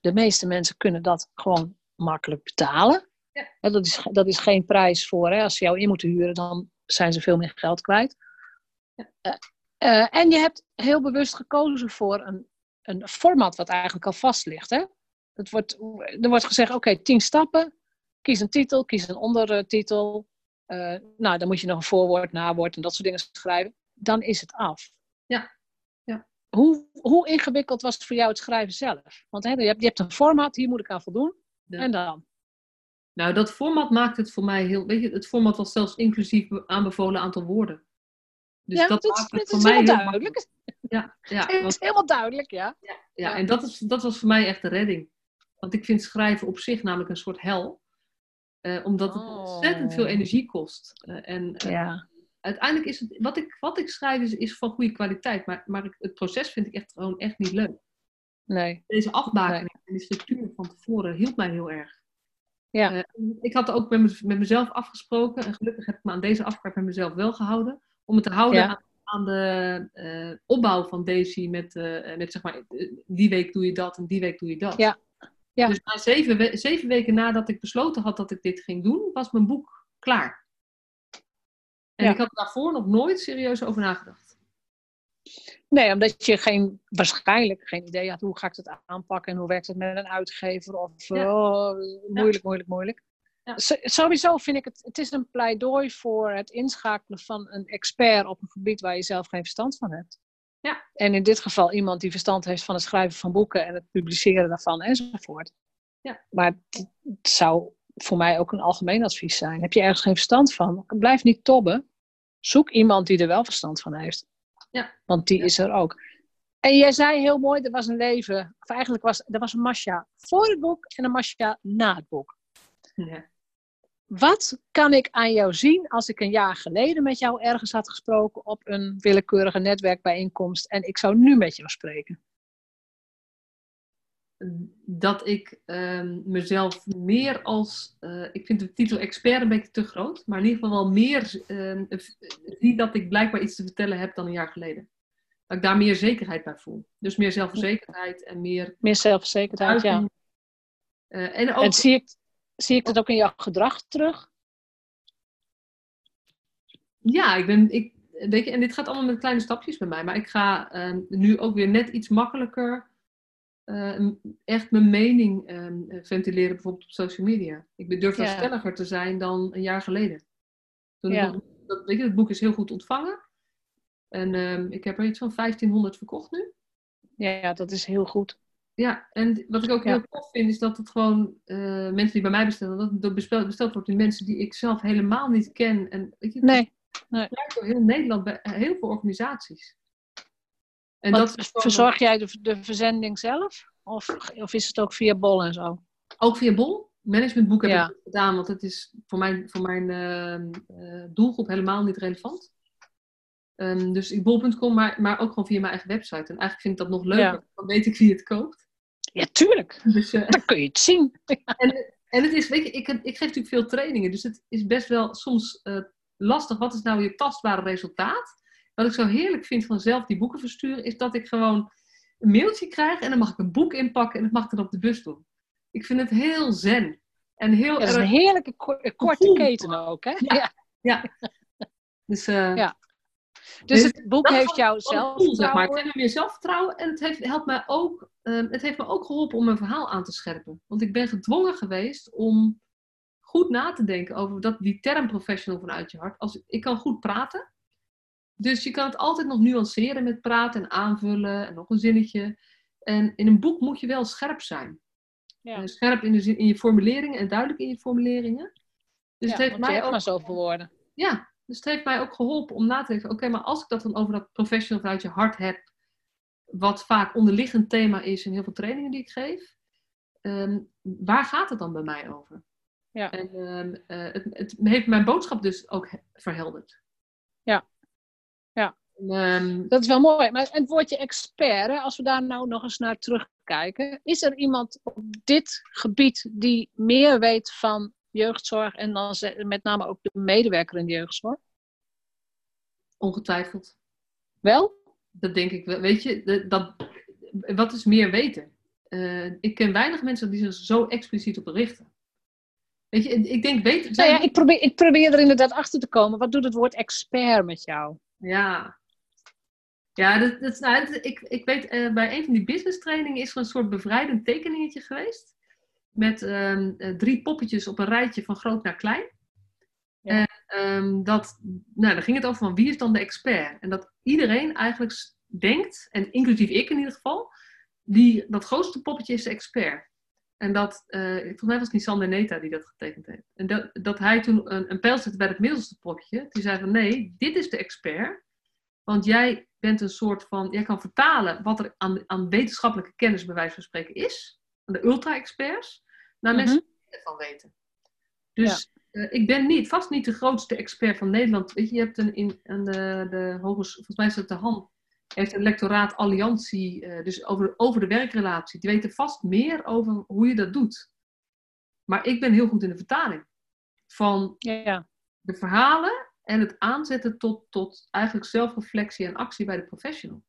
Speaker 1: De meeste mensen kunnen dat gewoon makkelijk betalen.
Speaker 2: Ja.
Speaker 1: Dat, is, dat is geen prijs voor. Hè. Als ze jou in moeten huren, dan zijn ze veel meer geld kwijt.
Speaker 2: Ja.
Speaker 1: Uh, uh, en je hebt heel bewust gekozen voor een, een format wat eigenlijk al vast ligt. Hè? Het wordt, er wordt gezegd, oké, okay, tien stappen. Kies een titel, kies een ondertitel. Uh, nou, dan moet je nog een voorwoord, nawoord en dat soort dingen schrijven. Dan is het af.
Speaker 2: Ja. ja.
Speaker 1: Hoe, hoe ingewikkeld was het voor jou het schrijven zelf? Want hè, je, hebt, je hebt een format, hier moet ik aan voldoen. Ja. En dan?
Speaker 2: Nou, dat format maakt het voor mij heel. Weet je, het format was zelfs inclusief aanbevolen aantal woorden.
Speaker 1: Dus ja, dat, dat maakt het, het voor mij heel duidelijk.
Speaker 2: Ja, ja,
Speaker 1: het is helemaal duidelijk, ja.
Speaker 2: Ja, ja en dat, is, dat was voor mij echt de redding. Want ik vind schrijven op zich namelijk een soort hel. Uh, omdat het oh. ontzettend veel energie kost. Uh, en uh,
Speaker 1: ja.
Speaker 2: uiteindelijk is het, wat ik, wat ik schrijf is, is van goede kwaliteit. Maar, maar ik, het proces vind ik echt gewoon echt niet leuk.
Speaker 1: Nee.
Speaker 2: Deze afbakening nee. en die structuur van tevoren hielp mij heel erg.
Speaker 1: Ja.
Speaker 2: Ik had ook met, me, met, mezelf afgesproken, en gelukkig heb ik me aan deze afspraak met mezelf wel gehouden, om het te houden ja. aan, aan, de opbouw van Daisy met, met zeg maar, die week doe je dat en die week doe je dat.
Speaker 1: Ja. Ja.
Speaker 2: Dus na zeven, we zeven weken nadat ik besloten had dat ik dit ging doen, was mijn boek klaar. En ja. ik had daarvoor nog nooit serieus over nagedacht.
Speaker 1: Nee, omdat je geen, waarschijnlijk geen idee had hoe ga ik het aanpakken en hoe werkt het met een uitgever of ja. oh, moeilijk, moeilijk, moeilijk. Sowieso vind ik het, het is een pleidooi voor het inschakelen van een expert op een gebied waar je zelf geen verstand van hebt.
Speaker 2: Ja.
Speaker 1: En in dit geval iemand die verstand heeft van het schrijven van boeken en het publiceren daarvan enzovoort.
Speaker 2: Ja.
Speaker 1: Maar het, zou voor mij ook een algemeen advies zijn. Heb je ergens geen verstand van? Blijf niet tobben. Zoek iemand die er wel verstand van heeft.
Speaker 2: Ja.
Speaker 1: Want die ja. is er ook. En jij zei heel mooi, er was een leven, of eigenlijk was er was een Masha voor het boek en een Masha na het boek.
Speaker 2: Ja.
Speaker 1: Wat kan ik aan jou zien als ik een jaar geleden met jou ergens had gesproken op een willekeurige netwerkbijeenkomst en ik zou nu met jou spreken?
Speaker 2: Dat ik uh, mezelf meer als, uh, ik vind de titel expert een beetje te groot, maar in ieder geval wel meer uh, zie dat ik blijkbaar iets te vertellen heb dan een jaar geleden. Dat ik daar meer zekerheid bij voel. Dus meer zelfverzekerdheid en meer.
Speaker 1: Meer zelfverzekerdheid, ja. Uh, en, ook... en zie ik, Zie ik dat ook in jouw gedrag terug?
Speaker 2: Ja, ik ben, ik, weet je, en dit gaat allemaal met kleine stapjes bij mij. Maar ik ga uh, nu ook weer net iets makkelijker uh, echt mijn mening uh, ventileren, bijvoorbeeld op social media. Ik durf ja. stelliger te zijn dan een jaar geleden. Toen ja. dat, weet je, het boek is heel goed ontvangen. En ehm, ik heb er iets van 1500 verkocht nu.
Speaker 1: Ja, dat is heel goed.
Speaker 2: Ja, en wat ik ook heel tof vind, is dat het gewoon uh, mensen die bij mij bestellen, dat het besteld, besteld wordt in mensen die ik zelf helemaal niet ken. En weet je,
Speaker 1: nee. nee.
Speaker 2: door heel Nederland bij heel veel organisaties.
Speaker 1: En dat verzorg jij de, de verzending zelf? Of, of is het ook via Bol en zo?
Speaker 2: Ook via Bol. Managementboek heb ja. ik gedaan, want het is voor mijn, voor mijn uh, uh, doelgroep helemaal niet relevant. Um, dus bol.com, maar, maar ook gewoon via mijn eigen website. En eigenlijk vind ik dat nog leuker, ja. dan weet ik wie het koopt.
Speaker 1: Ja, tuurlijk. Dus, uh, dan kun je het zien.
Speaker 2: en, en het is, weet je, ik, ik geef natuurlijk veel trainingen, dus het is best wel soms uh, lastig. Wat is nou je tastbare resultaat? Wat ik zo heerlijk vind van zelf die boeken versturen, is dat ik gewoon een mailtje krijg en dan mag ik een boek inpakken en dat mag ik dan op de bus doen. Ik vind het heel zen. En heel
Speaker 1: dat is een heerlijke korte keten ook, hè?
Speaker 2: Ja. ja. Dus, uh,
Speaker 1: ja. Dus het boek heeft jou zelf.
Speaker 2: Cool, zeg maar. Het heeft me meer zelfvertrouwen en het heeft, helpt mij ook, um, het heeft me ook geholpen om mijn verhaal aan te scherpen. Want ik ben gedwongen geweest om goed na te denken over dat, die term professional vanuit je hart. Als, ik kan goed praten. Dus je kan het altijd nog nuanceren met praten en aanvullen en nog een zinnetje. En in een boek moet je wel scherp zijn. Ja. Uh, scherp in, de zin, in je formuleringen en duidelijk in je formuleringen.
Speaker 1: Dus ja, het heeft mij ook. maar zoveel woorden.
Speaker 2: Ja, dus het heeft mij ook geholpen om na te denken, oké, maar als ik dat dan over dat professional vanuit je hart heb, wat vaak onderliggend thema is in heel veel trainingen die ik geef, ehm, waar gaat het dan bij mij over?
Speaker 1: Ja.
Speaker 2: En um, uh, het, het, heeft mijn boodschap dus ook verhelderd.
Speaker 1: Ja. Ja. Um, dat is wel mooi. Maar het woordje expert, hè, als we daar nou nog eens naar terugkijken, is er iemand op dit gebied die meer weet van jeugdzorg en dan met name ook de medewerker in de jeugdzorg?
Speaker 2: Ongetwijfeld.
Speaker 1: Wel?
Speaker 2: Dat denk ik wel. Weet je, dat, wat is meer weten? Uh, ik ken weinig mensen die zich zo expliciet op richten. Weet je, ik denk weten.
Speaker 1: Nou ja, ik probeer, ik probeer er inderdaad achter te komen. Wat doet het woord expert met jou?
Speaker 2: Ja. Ja, dat, dat, nou, ik, ik weet, uh, bij een van die business trainingen is er een soort bevrijdend tekeningetje geweest met um, drie poppetjes op een rijtje van groot naar klein. Ja. Um, dat, nou, dan ging het over van wie is dan de expert? En dat iedereen eigenlijk denkt, en inclusief ik in ieder geval, die, dat grootste poppetje is de expert. En dat, uh, volgens mij was het niet Sander Neta die dat getekend heeft. En dat, dat hij toen een, een pijl zette bij het middelste poppetje. Die zei van nee, dit is de expert. Want jij bent een soort van, jij kan vertalen wat er aan, aan wetenschappelijke kennis bij wijze van spreken is. Aan de ultra-experts naar mensen mm -hmm. ervan weten. Dus uh, ik ben niet, vast niet de grootste expert van Nederland. Weet je, je hebt een, in, een, de, de hoges, volgens mij is het de Han, heeft een lectoraat alliantie, uh, dus over, over de werkrelatie. Die weten vast meer over hoe je dat doet. Maar ik ben heel goed in de vertaling van
Speaker 1: ja.
Speaker 2: de verhalen en het aanzetten tot, tot eigenlijk zelfreflectie en actie bij de professional.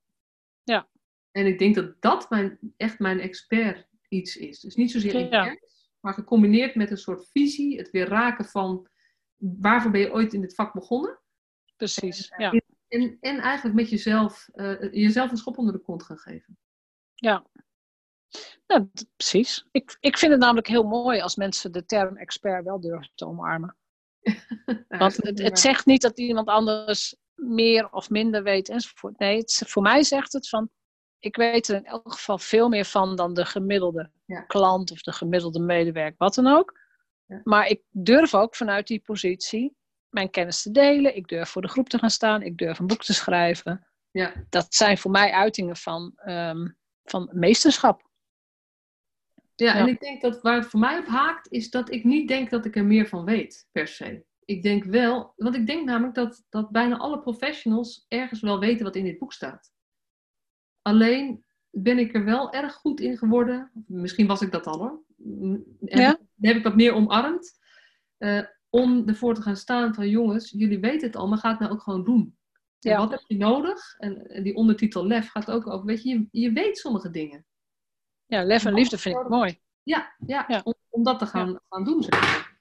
Speaker 1: Ja.
Speaker 2: En ik denk dat dat mijn, echt mijn expert iets is. Dus niet zozeer in ja maar gecombineerd met een soort visie, het weer raken van waarvoor ben je ooit in dit vak begonnen.
Speaker 1: Precies,
Speaker 2: en, ja. En, en eigenlijk met jezelf, uh, jezelf een schop onder de kont gaan geven.
Speaker 1: Ja, nou, precies. Ik, ik vind het namelijk heel mooi als mensen de term expert wel durven te omarmen. Want het, het, zegt niet dat iemand anders meer of minder weet enzovoort. Nee, het, voor mij zegt het van ik weet er in elk geval veel meer van dan de gemiddelde klant of de gemiddelde medewerker, wat dan ook. Ja. Maar ik durf ook vanuit die positie mijn kennis te delen. Ik durf voor de groep te gaan staan. Ik durf een boek te schrijven.
Speaker 2: Ja.
Speaker 1: Dat zijn voor mij uitingen van, um, van meesterschap.
Speaker 2: Ja, en ik denk dat waar het voor mij op haakt, is dat ik niet denk dat ik er meer van weet, per se. Ik denk wel, want ik denk namelijk dat, dat bijna alle professionals ergens wel weten wat in dit boek staat. Alleen ben ik er wel erg goed in geworden, misschien was ik dat al hoor, en ja? heb ik dat meer omarmd, uh, om ervoor te gaan staan van jongens, jullie weten het al, maar ga het nou ook gewoon doen. Ja. wat heb je nodig? En, en, die ondertitel Lef gaat ook over, weet je, je, je weet sommige dingen.
Speaker 1: Ja, lef en liefde vind ik mooi.
Speaker 2: Ja, ja, Om, om, dat te gaan, gaan doen. Zeg.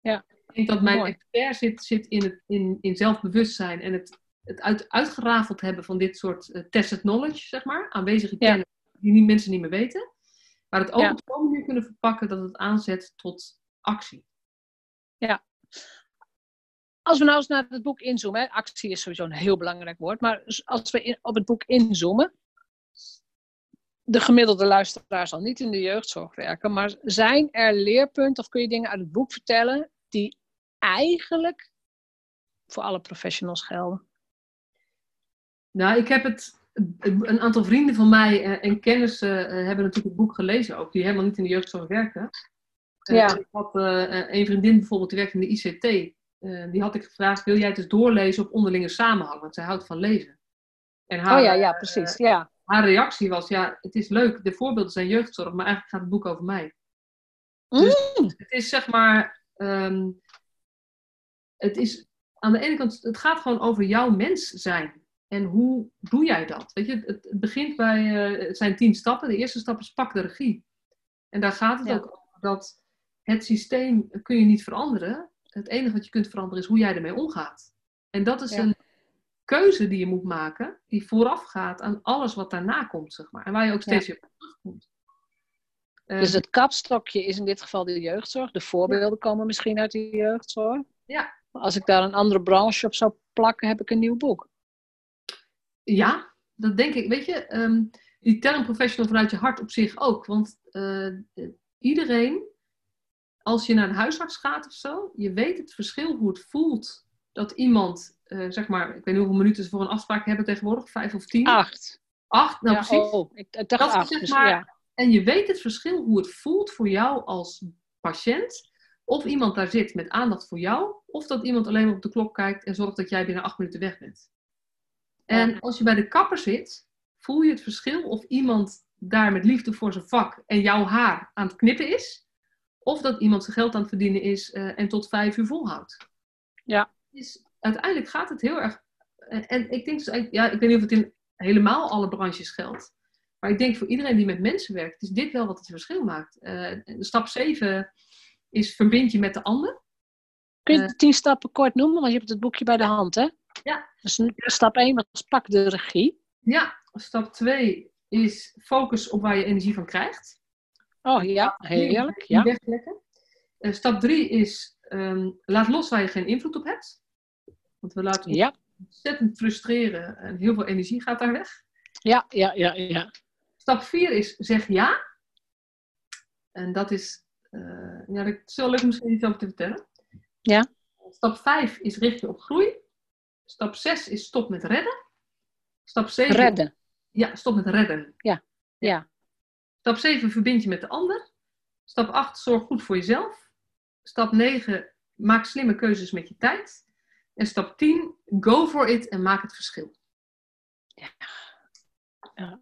Speaker 1: Ja.
Speaker 2: Ik denk dat mijn mooi. expert zit, zit in, het, in, in zelfbewustzijn en het, het uit, uitgerafeld hebben van dit soort uh, tested knowledge, zeg maar. Aanwezige kennis die niet, mensen niet meer weten. Maar het ook op zo'n manier kunnen verpakken dat het aanzet tot actie.
Speaker 1: Ja. Als we nou eens naar het boek inzoomen, hè, actie is sowieso een heel belangrijk woord, maar als we in, op het boek inzoomen, de gemiddelde luisteraar zal niet in de jeugdzorg werken, maar zijn er leerpunten of kun je dingen uit het boek vertellen die eigenlijk voor alle professionals gelden?
Speaker 2: Nou, ik heb het. Een aantal vrienden van mij eh, en kennissen eh, hebben natuurlijk het boek gelezen ook, die helemaal niet in de jeugdzorg werken. Eh, ja. Ik had een vriendin bijvoorbeeld, die werkt in de ICT. die had ik gevraagd: wil jij het eens doorlezen op onderlinge samenhang? Want zij houdt van lezen.
Speaker 1: En haar, oh ja, ja, precies. ja
Speaker 2: haar reactie was, ja, het is leuk, de voorbeelden zijn jeugdzorg, maar eigenlijk gaat het boek over mij. Dus mm. het is zeg maar, ehm, het is aan de ene kant, het gaat gewoon over jouw mens zijn. En hoe doe jij dat? Weet je, het, het begint bij, uh, het zijn tien stappen. De eerste stap is pak de regie. En daar gaat het ook over dat het systeem kun je niet veranderen. Het enige wat je kunt veranderen is hoe jij ermee omgaat. En dat is een keuze die je moet maken, die vooraf gaat aan alles wat daarna komt, zeg maar. En waar je ook steeds weer op terugkomt.
Speaker 1: Uh, dus het kapstokje is in dit geval de jeugdzorg. De voorbeelden komen misschien uit de jeugdzorg.
Speaker 2: Ja.
Speaker 1: Als ik daar een andere branche op zou plakken, heb ik een nieuw boek.
Speaker 2: Ja, dat denk ik. Weet je, um, die term professional vanuit je hart op zich ook. Want uh, iedereen, als je naar een huisarts gaat of zo, je weet het verschil hoe het voelt dat iemand uh, zeg maar, ik weet niet hoeveel minuten ze voor een afspraak hebben tegenwoordig, vijf of tien?
Speaker 1: Acht.
Speaker 2: Acht, nou ja, precies.
Speaker 1: Oh, ik dacht dat acht. Zeg dus maar, ja.
Speaker 2: En je weet het verschil hoe het voelt voor jou als patiënt. Of iemand daar zit met aandacht voor jou, of dat iemand alleen op de klok kijkt en zorgt dat jij binnen acht minuten weg bent. En als je bij de kapper zit, voel je het verschil of iemand daar met liefde voor zijn vak en jouw haar aan het knippen is, of dat iemand zijn geld aan het verdienen is uh, en tot vijf uur volhoudt.
Speaker 1: Ja
Speaker 2: uiteindelijk gaat het heel erg. Eh, en ik denk dus, ja, ik weet niet of het in helemaal alle branches geldt. Maar ik denk voor iedereen die met mensen werkt, is dit wel wat het verschil maakt. Uh, stap 7 is verbind je met de ander.
Speaker 1: Kun je de tien stappen kort noemen? Want je hebt het boekje bij de hand, hè?
Speaker 2: Ja.
Speaker 1: Dus stap 1 was pak de regie.
Speaker 2: Ja, stap 2 is focus op waar je energie van krijgt.
Speaker 1: Oh ja, heerlijk. Ja.
Speaker 2: Uh, stap 3 is um, laat los waar je geen invloed op hebt. Want we laten ons ja. ontzettend frustreren en heel veel energie gaat daar weg.
Speaker 1: Ja, ja, ja, ja.
Speaker 2: Stap 4 is zeg ja. En dat is, uh, ja, dat is wel leuk misschien iets over te vertellen.
Speaker 1: Ja.
Speaker 2: Stap 5 is richt je op groei. Stap 6 is stop met redden. Stap 7.
Speaker 1: Redden.
Speaker 2: Ja, stop met redden.
Speaker 1: Ja, ja.
Speaker 2: Stap 7 verbind je met de ander. Stap 8 zorg goed voor jezelf. Stap 9 maak slimme keuzes met je tijd. En stap 10, go for it en maak het verschil.
Speaker 1: Ja. ja.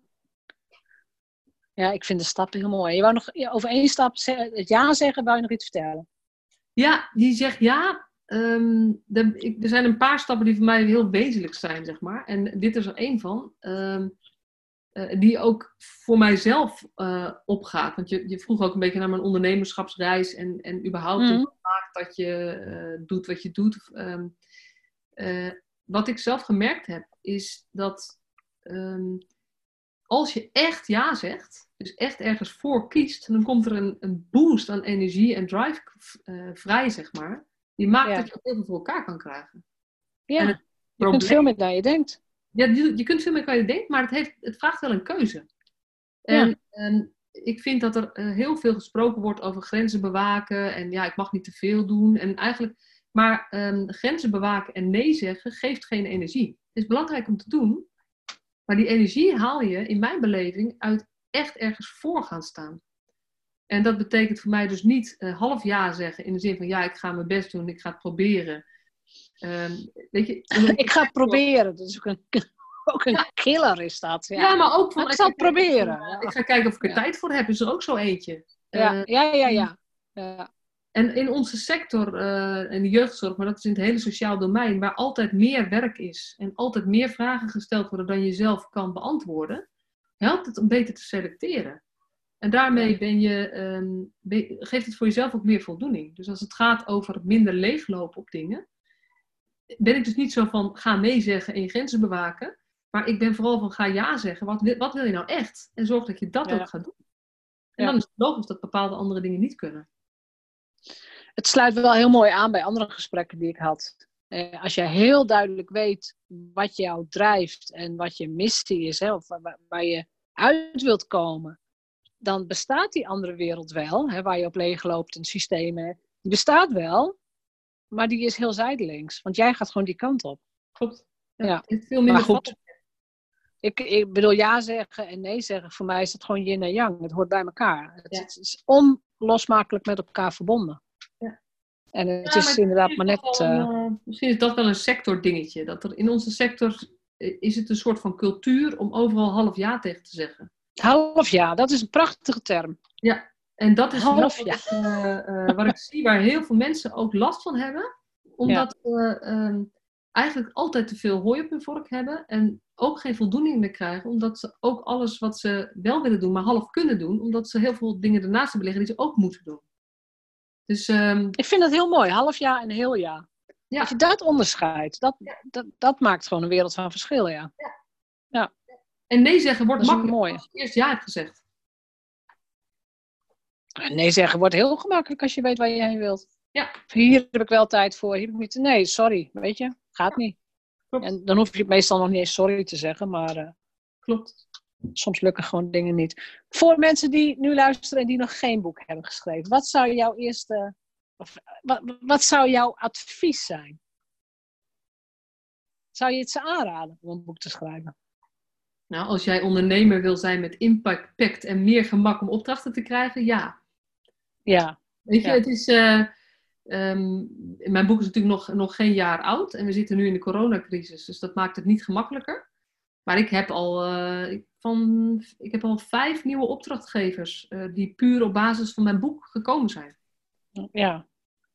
Speaker 1: Ja, ik vind de stappen heel mooi. Je wou nog over één stap het ja zeggen, wou je nog iets vertellen?
Speaker 2: Ja, die zegt ja. Um, er zijn een paar stappen die voor mij heel wezenlijk zijn, zeg maar. En dit is er één van. Um, uh, die ook voor mijzelf uh, opgaat. Want je, je vroeg ook een beetje naar mijn ondernemerschapsreis en, en überhaupt mm. maakt dat je uh, doet wat je doet. Um, uh, wat ik zelf gemerkt heb, is dat um, als je echt ja zegt, dus echt ergens voor kiest, dan komt er een, een boost aan energie en drive vrij, zeg maar. Die maakt ja. dat je ook heel veel voor elkaar kan krijgen.
Speaker 1: Ja, je probleem, kunt veel meer dan je denkt.
Speaker 2: Ja, je, je kunt veel meer dan je denkt, maar het, heeft, het vraagt wel een keuze. En, ja. en ik vind dat er uh, heel veel gesproken wordt over grenzen bewaken en ja, ik mag niet te veel doen. En eigenlijk maar um, grenzen bewaken en nee zeggen geeft geen energie. Het is belangrijk om te doen, maar die energie haal je in mijn beleving uit echt ergens voor gaan staan. En dat betekent voor mij dus niet uh, half ja zeggen in de zin van ja, ik ga mijn best doen, ik ga het proberen.
Speaker 1: Um, weet je, ik ga het proberen, dat is ook een, ook een killer is dat. Ja,
Speaker 2: ja maar ook van...
Speaker 1: ik zal het proberen.
Speaker 2: Ik ga kijken of ik er tijd voor heb, is er ook zo eentje.
Speaker 1: Ja, uh, ja, ja, ja. ja.
Speaker 2: En in onze sector, uh, in de jeugdzorg, maar dat is in het hele sociaal domein, waar altijd meer werk is en altijd meer vragen gesteld worden dan je zelf kan beantwoorden, helpt het om beter te selecteren. En daarmee ben je, um, geeft het voor jezelf ook meer voldoening. Dus als het gaat over minder leeglopen op dingen, ben ik dus niet zo van ga nee zeggen en je grenzen bewaken. Maar ik ben vooral van ga ja zeggen. Wat, wat wil je nou echt? En zorg dat je dat ook gaat doen. En dan is het logisch dat bepaalde andere dingen niet kunnen.
Speaker 1: Het sluit wel heel mooi aan bij andere gesprekken die ik had. Eh, als je heel duidelijk weet wat jou drijft en wat je missie is, hè, of waar, waar je uit wilt komen, dan bestaat die andere wereld wel, hè, waar je op leeg loopt en systemen. Die bestaat wel, maar die is heel zijdelings. Want jij gaat gewoon die kant op.
Speaker 2: Klopt. Ja, veel minder maar goed.
Speaker 1: Ik, ik bedoel, ja zeggen en nee zeggen, voor mij is het gewoon yin en yang. Het hoort bij elkaar. Het, het is onlosmakelijk met elkaar verbonden. Ja. En het is inderdaad maar net.
Speaker 2: Wel, uh, misschien is dat wel een sector-dingetje. Dat er in onze sector is het een soort van cultuur om overal half ja tegen te zeggen.
Speaker 1: Half ja, dat is een prachtige term.
Speaker 2: Ja, en dat is half ja. Wat, uh, uh, wat ik zie waar heel veel mensen ook last van hebben. Omdat we ehm, eigenlijk altijd te veel hooi op hun vork hebben. En ook geen voldoening meer krijgen. Omdat ze ook alles wat ze wel willen doen, maar half kunnen doen. Omdat ze heel veel dingen ernaast hebben liggen die ze ook moeten doen.
Speaker 1: Dus, um... Ik vind dat heel mooi, half jaar en heel jaar. Ja. Als je dat onderscheidt, dat, dat, dat maakt gewoon een wereld van verschil, ja. ja.
Speaker 2: ja. En nee zeggen wordt makkelijk mooi. als je eerst ja hebt gezegd.
Speaker 1: Nee zeggen wordt heel gemakkelijk als je weet waar je heen wilt. Ja. Hier heb ik wel tijd voor, hier heb ik niet. Nee, sorry, weet je, gaat niet. Klopt. En dan hoef je meestal nog niet eens sorry te zeggen, maar. Uh,
Speaker 2: Klopt.
Speaker 1: Soms lukken gewoon dingen niet. Voor mensen die nu luisteren en die nog geen boek hebben geschreven, wat zou jouw eerste. Of, wat, wat zou jouw advies zijn? Zou je het ze aanraden om een boek te schrijven?
Speaker 2: Nou, als jij ondernemer wil zijn met impact en meer gemak om opdrachten te krijgen, ja.
Speaker 1: Ja.
Speaker 2: Weet je, het is. Uh, mijn boek is natuurlijk nog, nog geen jaar oud en we zitten nu in de coronacrisis, dus dat maakt het niet gemakkelijker. Maar ik heb al, uh, van, ik heb al vijf nieuwe opdrachtgevers uh, die puur op basis van mijn boek gekomen zijn.
Speaker 1: Ja,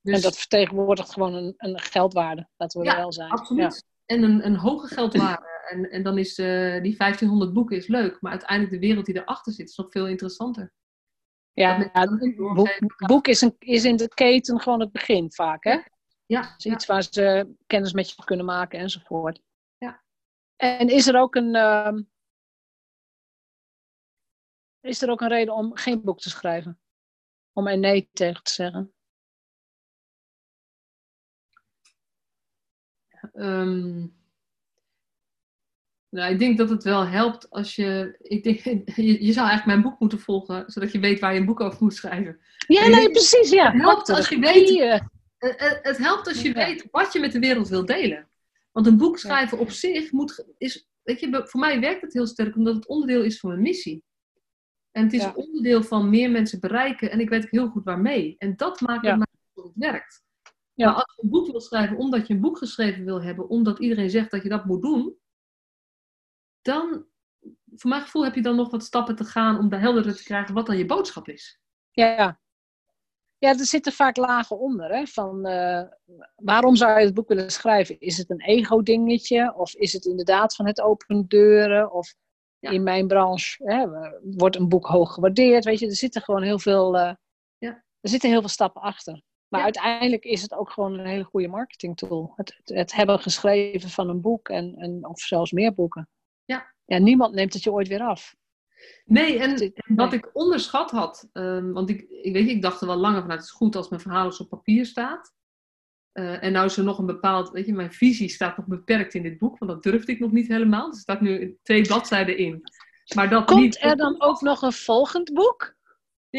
Speaker 1: dus, en dat vertegenwoordigt gewoon een, een geldwaarde, laten we ja, wel zijn.
Speaker 2: Absoluut. Ja. En een, een hoge geldwaarde. En, en dan is uh, die 1500 boeken is leuk, maar uiteindelijk de wereld die erachter zit is nog veel interessanter.
Speaker 1: Ja, het boek, boek, is, een, is in de keten gewoon het begin vaak, hè? Ja. Is iets waar ze kennis met je kunnen maken enzovoort. Ja. En is er ook een, uh, is er ook een reden om geen boek te schrijven? Om er nee tegen te zeggen?
Speaker 2: Um, nou, ik denk dat het wel helpt als je. Ik denk, je, zou eigenlijk mijn boek moeten volgen, zodat je weet waar je een boek over moet schrijven.
Speaker 1: Ja, nee, precies. Ja.
Speaker 2: Het helpt als je weet, het, het helpt als je weet wat je met de wereld wil delen. Want een boek schrijven op zich moet, is. Weet je, voor mij werkt het heel sterk omdat het onderdeel is van mijn missie. En het is onderdeel van meer mensen bereiken en ik weet ook heel goed waarmee. En dat maakt het dat het werkt. Ja. Maar als je een boek wil schrijven omdat je een boek geschreven wil hebben, omdat iedereen zegt dat je dat moet doen, dan, voor mijn gevoel, heb je dan nog wat stappen te gaan om de helderder te krijgen wat dan je boodschap is.
Speaker 1: Ja, ja er zitten vaak lagen onder. Hè? Van, uh, waarom zou je het boek willen schrijven? Is het een ego-dingetje? Of is het inderdaad van het open deuren? Of in mijn branche hè, wordt een boek hoog gewaardeerd? Weet je, er zitten gewoon heel veel, uh, ja. er zitten heel veel stappen achter. Maar uiteindelijk is het ook gewoon een hele goede marketingtool. Het, het, het, hebben geschreven van een boek en, en, of zelfs meer boeken. Ja. ja, niemand neemt het je ooit weer af.
Speaker 2: Nee, en wat ik onderschat had, um, want ik, ik, weet, ik dacht er wel langer vanuit, het is goed als mijn verhaal eens op papier staat. Uh, en nou is er nog een bepaald, weet je, mijn visie staat nog beperkt in dit boek, want dat durfde ik nog niet helemaal. Er staat nu twee bladzijden in.
Speaker 1: Maar dat Komt niet, er dan ook nog een volgend boek?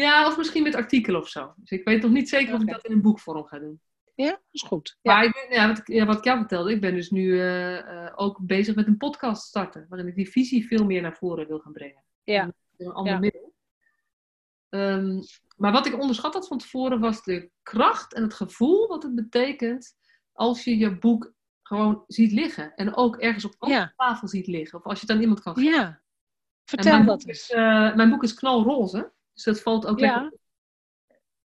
Speaker 2: Ja, of misschien met artikelen of zo. Dus ik weet nog niet zeker of ik dat in een boekvorm ga doen.
Speaker 1: Ja, is goed.
Speaker 2: Ja. Maar ik ben, ja, wat, ja, wat ik jou vertelde, ik ben dus nu uh, ook bezig met een podcast starten. Waarin ik die visie veel meer naar voren wil gaan brengen. Ja. Een ander middel. Um, Maar wat ik onderschat had van tevoren was de kracht en het gevoel wat het betekent als je je boek gewoon ziet liggen. En ook ergens op
Speaker 1: Ja.
Speaker 2: tafel ziet liggen. Of als je het aan iemand kan geven.
Speaker 1: Ja. Vertel dat
Speaker 2: boek
Speaker 1: eens.
Speaker 2: is, eh, mijn boek is knalroze. Dus dat valt ook
Speaker 1: Ja.
Speaker 2: lekker.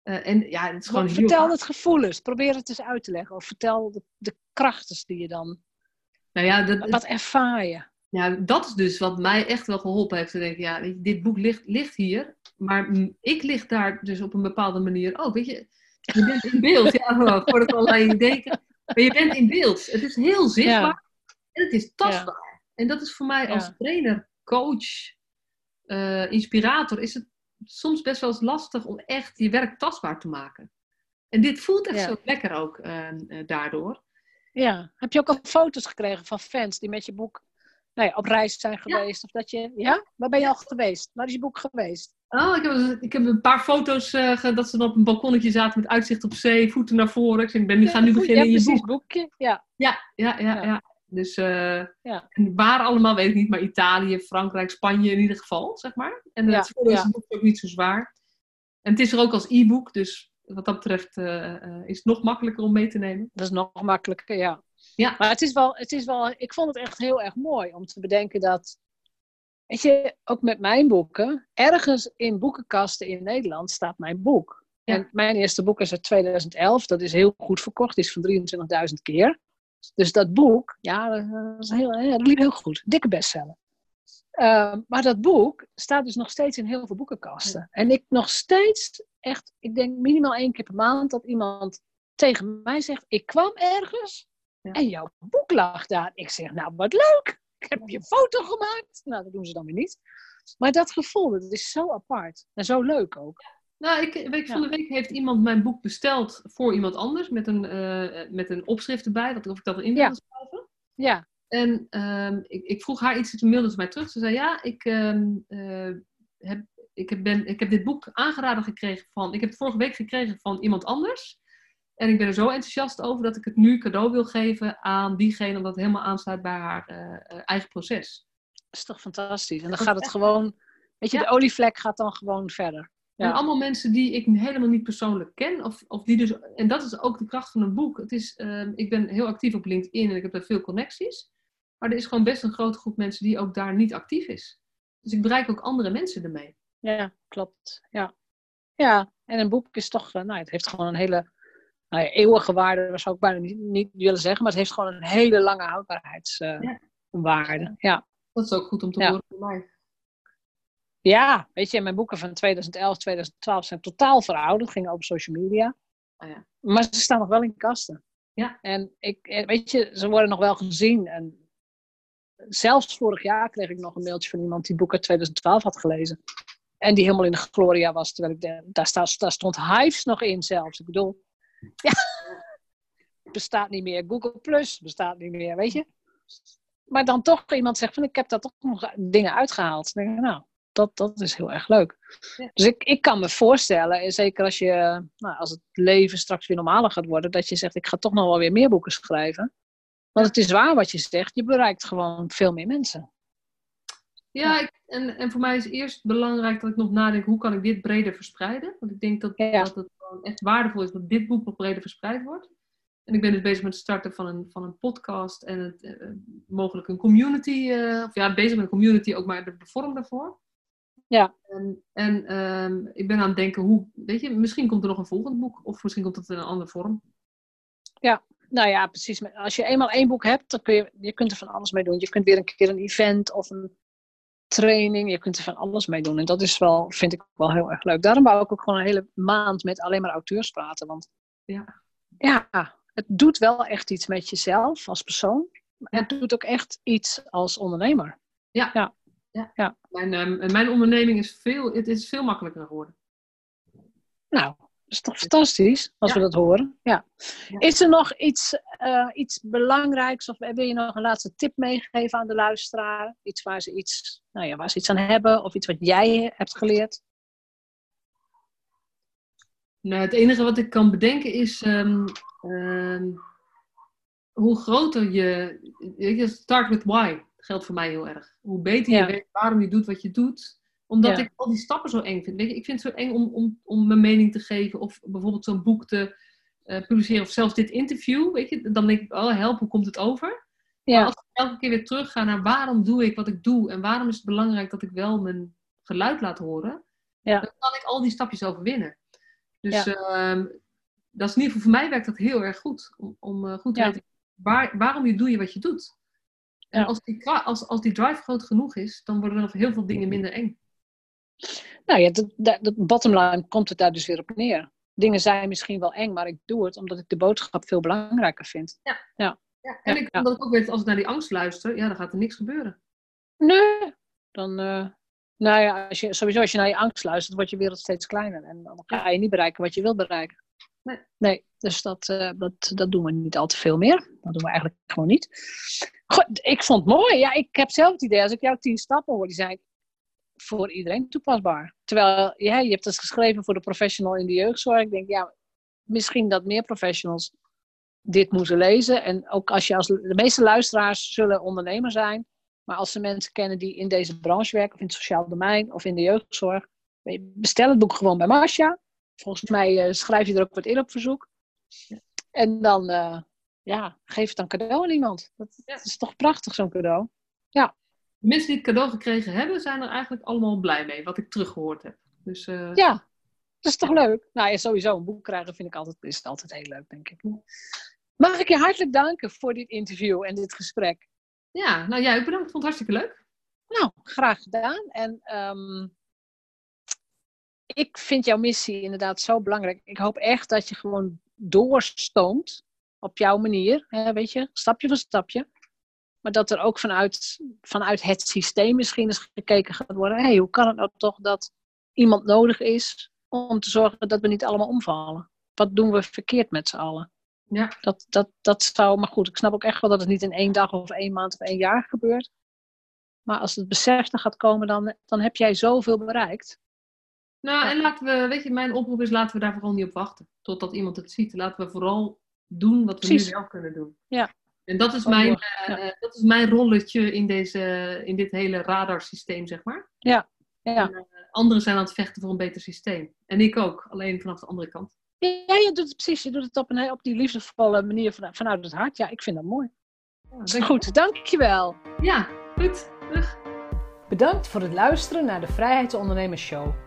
Speaker 2: Eh, en ja, het is gewoon
Speaker 1: vertel het gevoel eens. Probeer het eens uit te leggen. Of vertel de, de krachten die je dan...
Speaker 2: Nou ja, dat,
Speaker 1: Wat ervaar je?
Speaker 2: Ja, dat is dus wat mij echt wel geholpen heeft. Te denken, ja, weet je, dit boek ligt, ligt hier, maar ik lig daar dus op een bepaalde manier ook. Weet je, je bent in beeld. Ja, oh, voordat allerlei denken. Maar je bent in beeld. Het is heel zichtbaar en het is tastbaar. En dat is voor mij als trainer, coach, eh, inspirator, is het soms best wel eens lastig om echt je werk tastbaar te maken. En dit voelt echt
Speaker 1: Ja.
Speaker 2: zo lekker ook eh, eh, daardoor.
Speaker 1: Ja. Heb je ook al foto's gekregen van fans die met je boek nou ja, op reis zijn geweest? Of dat je... Ja? Waar ben je al geweest? Waar is je boek geweest?
Speaker 2: Oh, ik heb, ik heb een paar foto's ge- dat ze dan op een balkonnetje zaten met uitzicht op zee, voeten naar voren. Ik zeg, ik ben nu, ga nu
Speaker 1: Ja,
Speaker 2: beginnen in je boek.
Speaker 1: boekje. Ja.
Speaker 2: Ja, ja, ja,
Speaker 1: Ja.
Speaker 2: Ja. Dus eh,
Speaker 1: Ja.
Speaker 2: waar allemaal weet ik niet, maar Italië, Frankrijk, Spanje in ieder geval, zeg maar. En
Speaker 1: Ja,
Speaker 2: het voordeel is
Speaker 1: ja.
Speaker 2: het boek ook niet zo zwaar. En het is er ook als e-book, dus wat dat betreft eh, eh, is het nog makkelijker om mee te nemen.
Speaker 1: Dat is nog makkelijker, ja.
Speaker 2: Ja.
Speaker 1: Maar het is, wel, het is wel, ik vond het echt heel erg mooi om te bedenken dat, weet je, ook met mijn boeken, ergens in boekenkasten in Nederland staat mijn boek.
Speaker 2: Ja.
Speaker 1: En mijn eerste boek is uit 2011, dat is heel goed verkocht, is van 23.000 keer. Dus dat boek, ja, dat, is heel, ja, dat liep heel goed. Dikke bestseller. Ehm, maar dat boek staat dus nog steeds in heel veel boekenkasten. En ik nog steeds, echt, ik denk minimaal één keer per maand dat iemand tegen mij zegt: Ik kwam ergens
Speaker 2: Ja.
Speaker 1: en jouw boek lag daar. Ik zeg: Nou, wat leuk! Ik heb je foto gemaakt. Nou, dat doen ze dan weer niet. Maar dat gevoel, dat is zo apart. En zo leuk ook.
Speaker 2: Nou, ik, week van de week heeft iemand mijn boek besteld voor iemand anders met een, eh, met een opschrift erbij, dat, of ik dat erin wilde schrijven.
Speaker 1: Ja,
Speaker 2: En ehm, ik, ik vroeg haar iets, toen mailde ze mij terug. Ze zei, ja, ik, ehm, eh, heb, ik, heb, ben, ik heb dit boek aangeraden gekregen van... Ik heb het vorige week gekregen van iemand anders. En ik ben er zo enthousiast over dat ik het nu cadeau wil geven aan diegene... omdat het helemaal aansluit bij haar eh, eigen proces.
Speaker 1: dat is toch fantastisch. En dan gaat het gewoon, weet je,
Speaker 2: Ja.
Speaker 1: de olievlek gaat dan gewoon verder. Ja.
Speaker 2: En allemaal mensen die ik helemaal niet persoonlijk ken. Of, of die dus, en dat is ook de kracht van een boek. Het is, ehm, ik ben heel actief op LinkedIn en ik heb daar veel connecties. Maar er is gewoon best een grote groep mensen die ook daar niet actief is. Dus ik bereik ook andere mensen ermee.
Speaker 1: Ja, klopt. Ja. ja, en een boek is toch, eh, nou, het heeft gewoon een hele nou ja, eeuwige waarde, dat zou ik bijna niet, niet willen zeggen, maar het heeft gewoon een hele lange houdbaarheidswaarde.
Speaker 2: Ja.
Speaker 1: waarde. ja.
Speaker 2: Dat is ook goed om te horen voor mij.
Speaker 1: Ja, weet je, mijn boeken van 2011, 2012 zijn totaal verouderd, gingen over social media.
Speaker 2: Ah, ja.
Speaker 1: Maar ze staan nog wel in kasten.
Speaker 2: Ja.
Speaker 1: En ik, eh, weet je, ze worden nog wel gezien. En zelfs vorig jaar kreeg ik nog een mailtje van iemand die het boek uit 2012 had gelezen. En die helemaal in de gloria was. Terwijl ik de, daar, sta, daar stond Hives nog in zelfs. Ik bedoel, ja, bestaat niet meer. Google Plus bestaat niet meer, weet je. Maar dan toch iemand zegt van ik heb daar toch nog dingen uitgehaald. Dan denk ik, nou, dat, dat is heel erg leuk.
Speaker 2: Ja.
Speaker 1: Dus ik, ik kan me voorstellen, en zeker als, je, nou, als het leven straks weer normaler gaat worden, dat je zegt ik ga toch nog wel weer meer boeken schrijven. Want het is waar wat je zegt, je bereikt gewoon veel meer mensen.
Speaker 2: Ja, ik- en, en voor mij is eerst belangrijk dat ik nog nadenk hoe kan ik dit breder verspreiden. Want ik denk dat,
Speaker 1: Ja.
Speaker 2: dat het gewoon echt waardevol is dat dit boek nog breder verspreid wordt. En ik ben dus bezig met het starten van een, van een podcast en het, eh, mogelijk een community. eh, of ja, bezig met een community, ook maar de vorm daarvoor.
Speaker 1: Ja.
Speaker 2: En, en ehm, ik ben aan het denken hoe, weet je, misschien komt er nog een volgend boek. Of misschien komt het in een andere vorm.
Speaker 1: Nou ja, precies. Als je eenmaal één boek hebt, dan kun je, je kunt er van alles mee doen. Je kunt weer een keer een event of een training, je kunt er van alles mee doen. En dat is wel, vind ik wel heel erg leuk. Daarom wou ik ook gewoon een hele maand met alleen maar auteurs praten. Want
Speaker 2: Ja.
Speaker 1: ja, het doet wel echt iets met jezelf als persoon. Maar
Speaker 2: Ja.
Speaker 1: het doet ook echt iets als ondernemer.
Speaker 2: Mijn, ehm, mijn onderneming is veel, het is veel makkelijker geworden.
Speaker 1: Nou, dat is toch fantastisch als
Speaker 2: Ja.
Speaker 1: we dat horen. Ja.
Speaker 2: Ja.
Speaker 1: Is er nog iets, eh, iets belangrijks of wil je nog een laatste tip meegeven aan de luisteraar? Iets waar ze iets, nou ja, waar ze iets aan hebben of iets wat jij hebt geleerd?
Speaker 2: Nou, het enige wat ik kan bedenken is ehm, ehm, hoe groter je, start with why geldt voor mij heel erg. Hoe beter
Speaker 1: Ja.
Speaker 2: je weet waarom je doet wat je doet, Omdat ik al die stappen zo eng vind. Weet je, ik vind het zo eng om, om, om mijn mening te geven. Of bijvoorbeeld zo'n boek te uh, publiceren. Of zelfs dit interview. Weet je, dan denk ik, oh help, hoe komt het over? Ja. Maar als ik elke keer weer terugga naar waarom doe ik wat ik doe. En waarom is het belangrijk dat ik wel mijn geluid laat horen. Ja. Dan kan ik al die stapjes overwinnen. Dus ja. uh, dat is in ieder geval voor mij werkt dat heel erg goed. Om, om uh, goed te weten waar, waarom je doe je wat je doet. En als, die, als, als die drive groot genoeg is, dan worden er heel veel dingen minder eng.
Speaker 1: Nou ja, de, de, de bottom line komt het daar dus weer op neer. Dingen zijn misschien wel eng, maar ik doe het omdat ik de boodschap veel belangrijker vind.
Speaker 2: Ja. ja. ja en ik, omdat ik ook weet, als ik naar die angst luister, ja, dan gaat er niks gebeuren.
Speaker 1: Nee, dan, uh, nou ja, als je, sowieso als je naar je angst luistert, wordt je wereld steeds kleiner. En dan ga je niet bereiken wat je wilt bereiken. Nee. nee dus dat, uh, dat, dat doen we niet al te veel meer. Dat doen we eigenlijk gewoon niet. Goed, ik vond het mooi. Ja, ik heb zelf het idee, als ik jouw tien stappen hoor, die zijn voor iedereen toepasbaar. Terwijl ja, je hebt het geschreven voor de professional in de jeugdzorg. Ik denk, ja, misschien dat meer professionals dit moeten lezen. En ook als je als de meeste luisteraars zullen ondernemer zijn. Maar als ze mensen kennen die in deze branche werken, of in het sociaal domein, of in de jeugdzorg, bestel het boek gewoon bij Marcia. Volgens mij uh, schrijf je er ook wat in op verzoek. En dan, uh, ja, geef het dan cadeau aan iemand. Dat, dat is toch prachtig, zo'n cadeau. Ja.
Speaker 2: De mensen die het cadeau gekregen hebben, zijn er eigenlijk allemaal blij mee, wat ik teruggehoord heb. Dus,
Speaker 1: uh... Ja, dat is toch leuk? Nou ja, sowieso een boek krijgen vind ik altijd, is altijd heel leuk, denk ik. Mag ik je hartelijk danken voor dit interview en dit gesprek.
Speaker 2: Ja, nou jij ook bedankt. Ik vond het hartstikke leuk.
Speaker 1: Nou, graag gedaan. En um, ik vind jouw missie inderdaad zo belangrijk. Ik hoop echt dat je gewoon doorstoomt op jouw manier. Hè, weet je, stapje voor stapje. Maar dat er ook vanuit, vanuit het systeem misschien eens gekeken gaat worden. hey, hoe kan het nou toch dat iemand nodig is om te zorgen dat we niet allemaal omvallen? Wat doen we verkeerd met z'n allen? Ja. Dat, dat, dat zou, maar goed, ik snap ook echt wel dat het niet in één dag of één maand of één jaar gebeurt. Maar als het besef er gaat komen, dan, dan heb jij zoveel bereikt.
Speaker 2: Nou, en laten we, weet je, mijn oproep is laten we daar vooral niet op wachten. Totdat iemand het ziet. Laten we vooral doen wat we nu wel kunnen doen. Ja. En dat is, mijn, uh, dat is mijn rolletje in, deze, in dit hele radarsysteem, zeg maar. Ja. ja. En, uh, anderen zijn aan het vechten voor een beter systeem. En ik ook, alleen vanaf de andere kant.
Speaker 1: Ja, je doet het precies. Je doet het op, een, op die liefdevolle manier vanuit het hart. Ja, ik vind dat mooi. Ja, goed, dankjewel.
Speaker 2: Ja, goed. Terug.
Speaker 1: Bedankt voor het luisteren naar de Vrijheidsondernemers Show.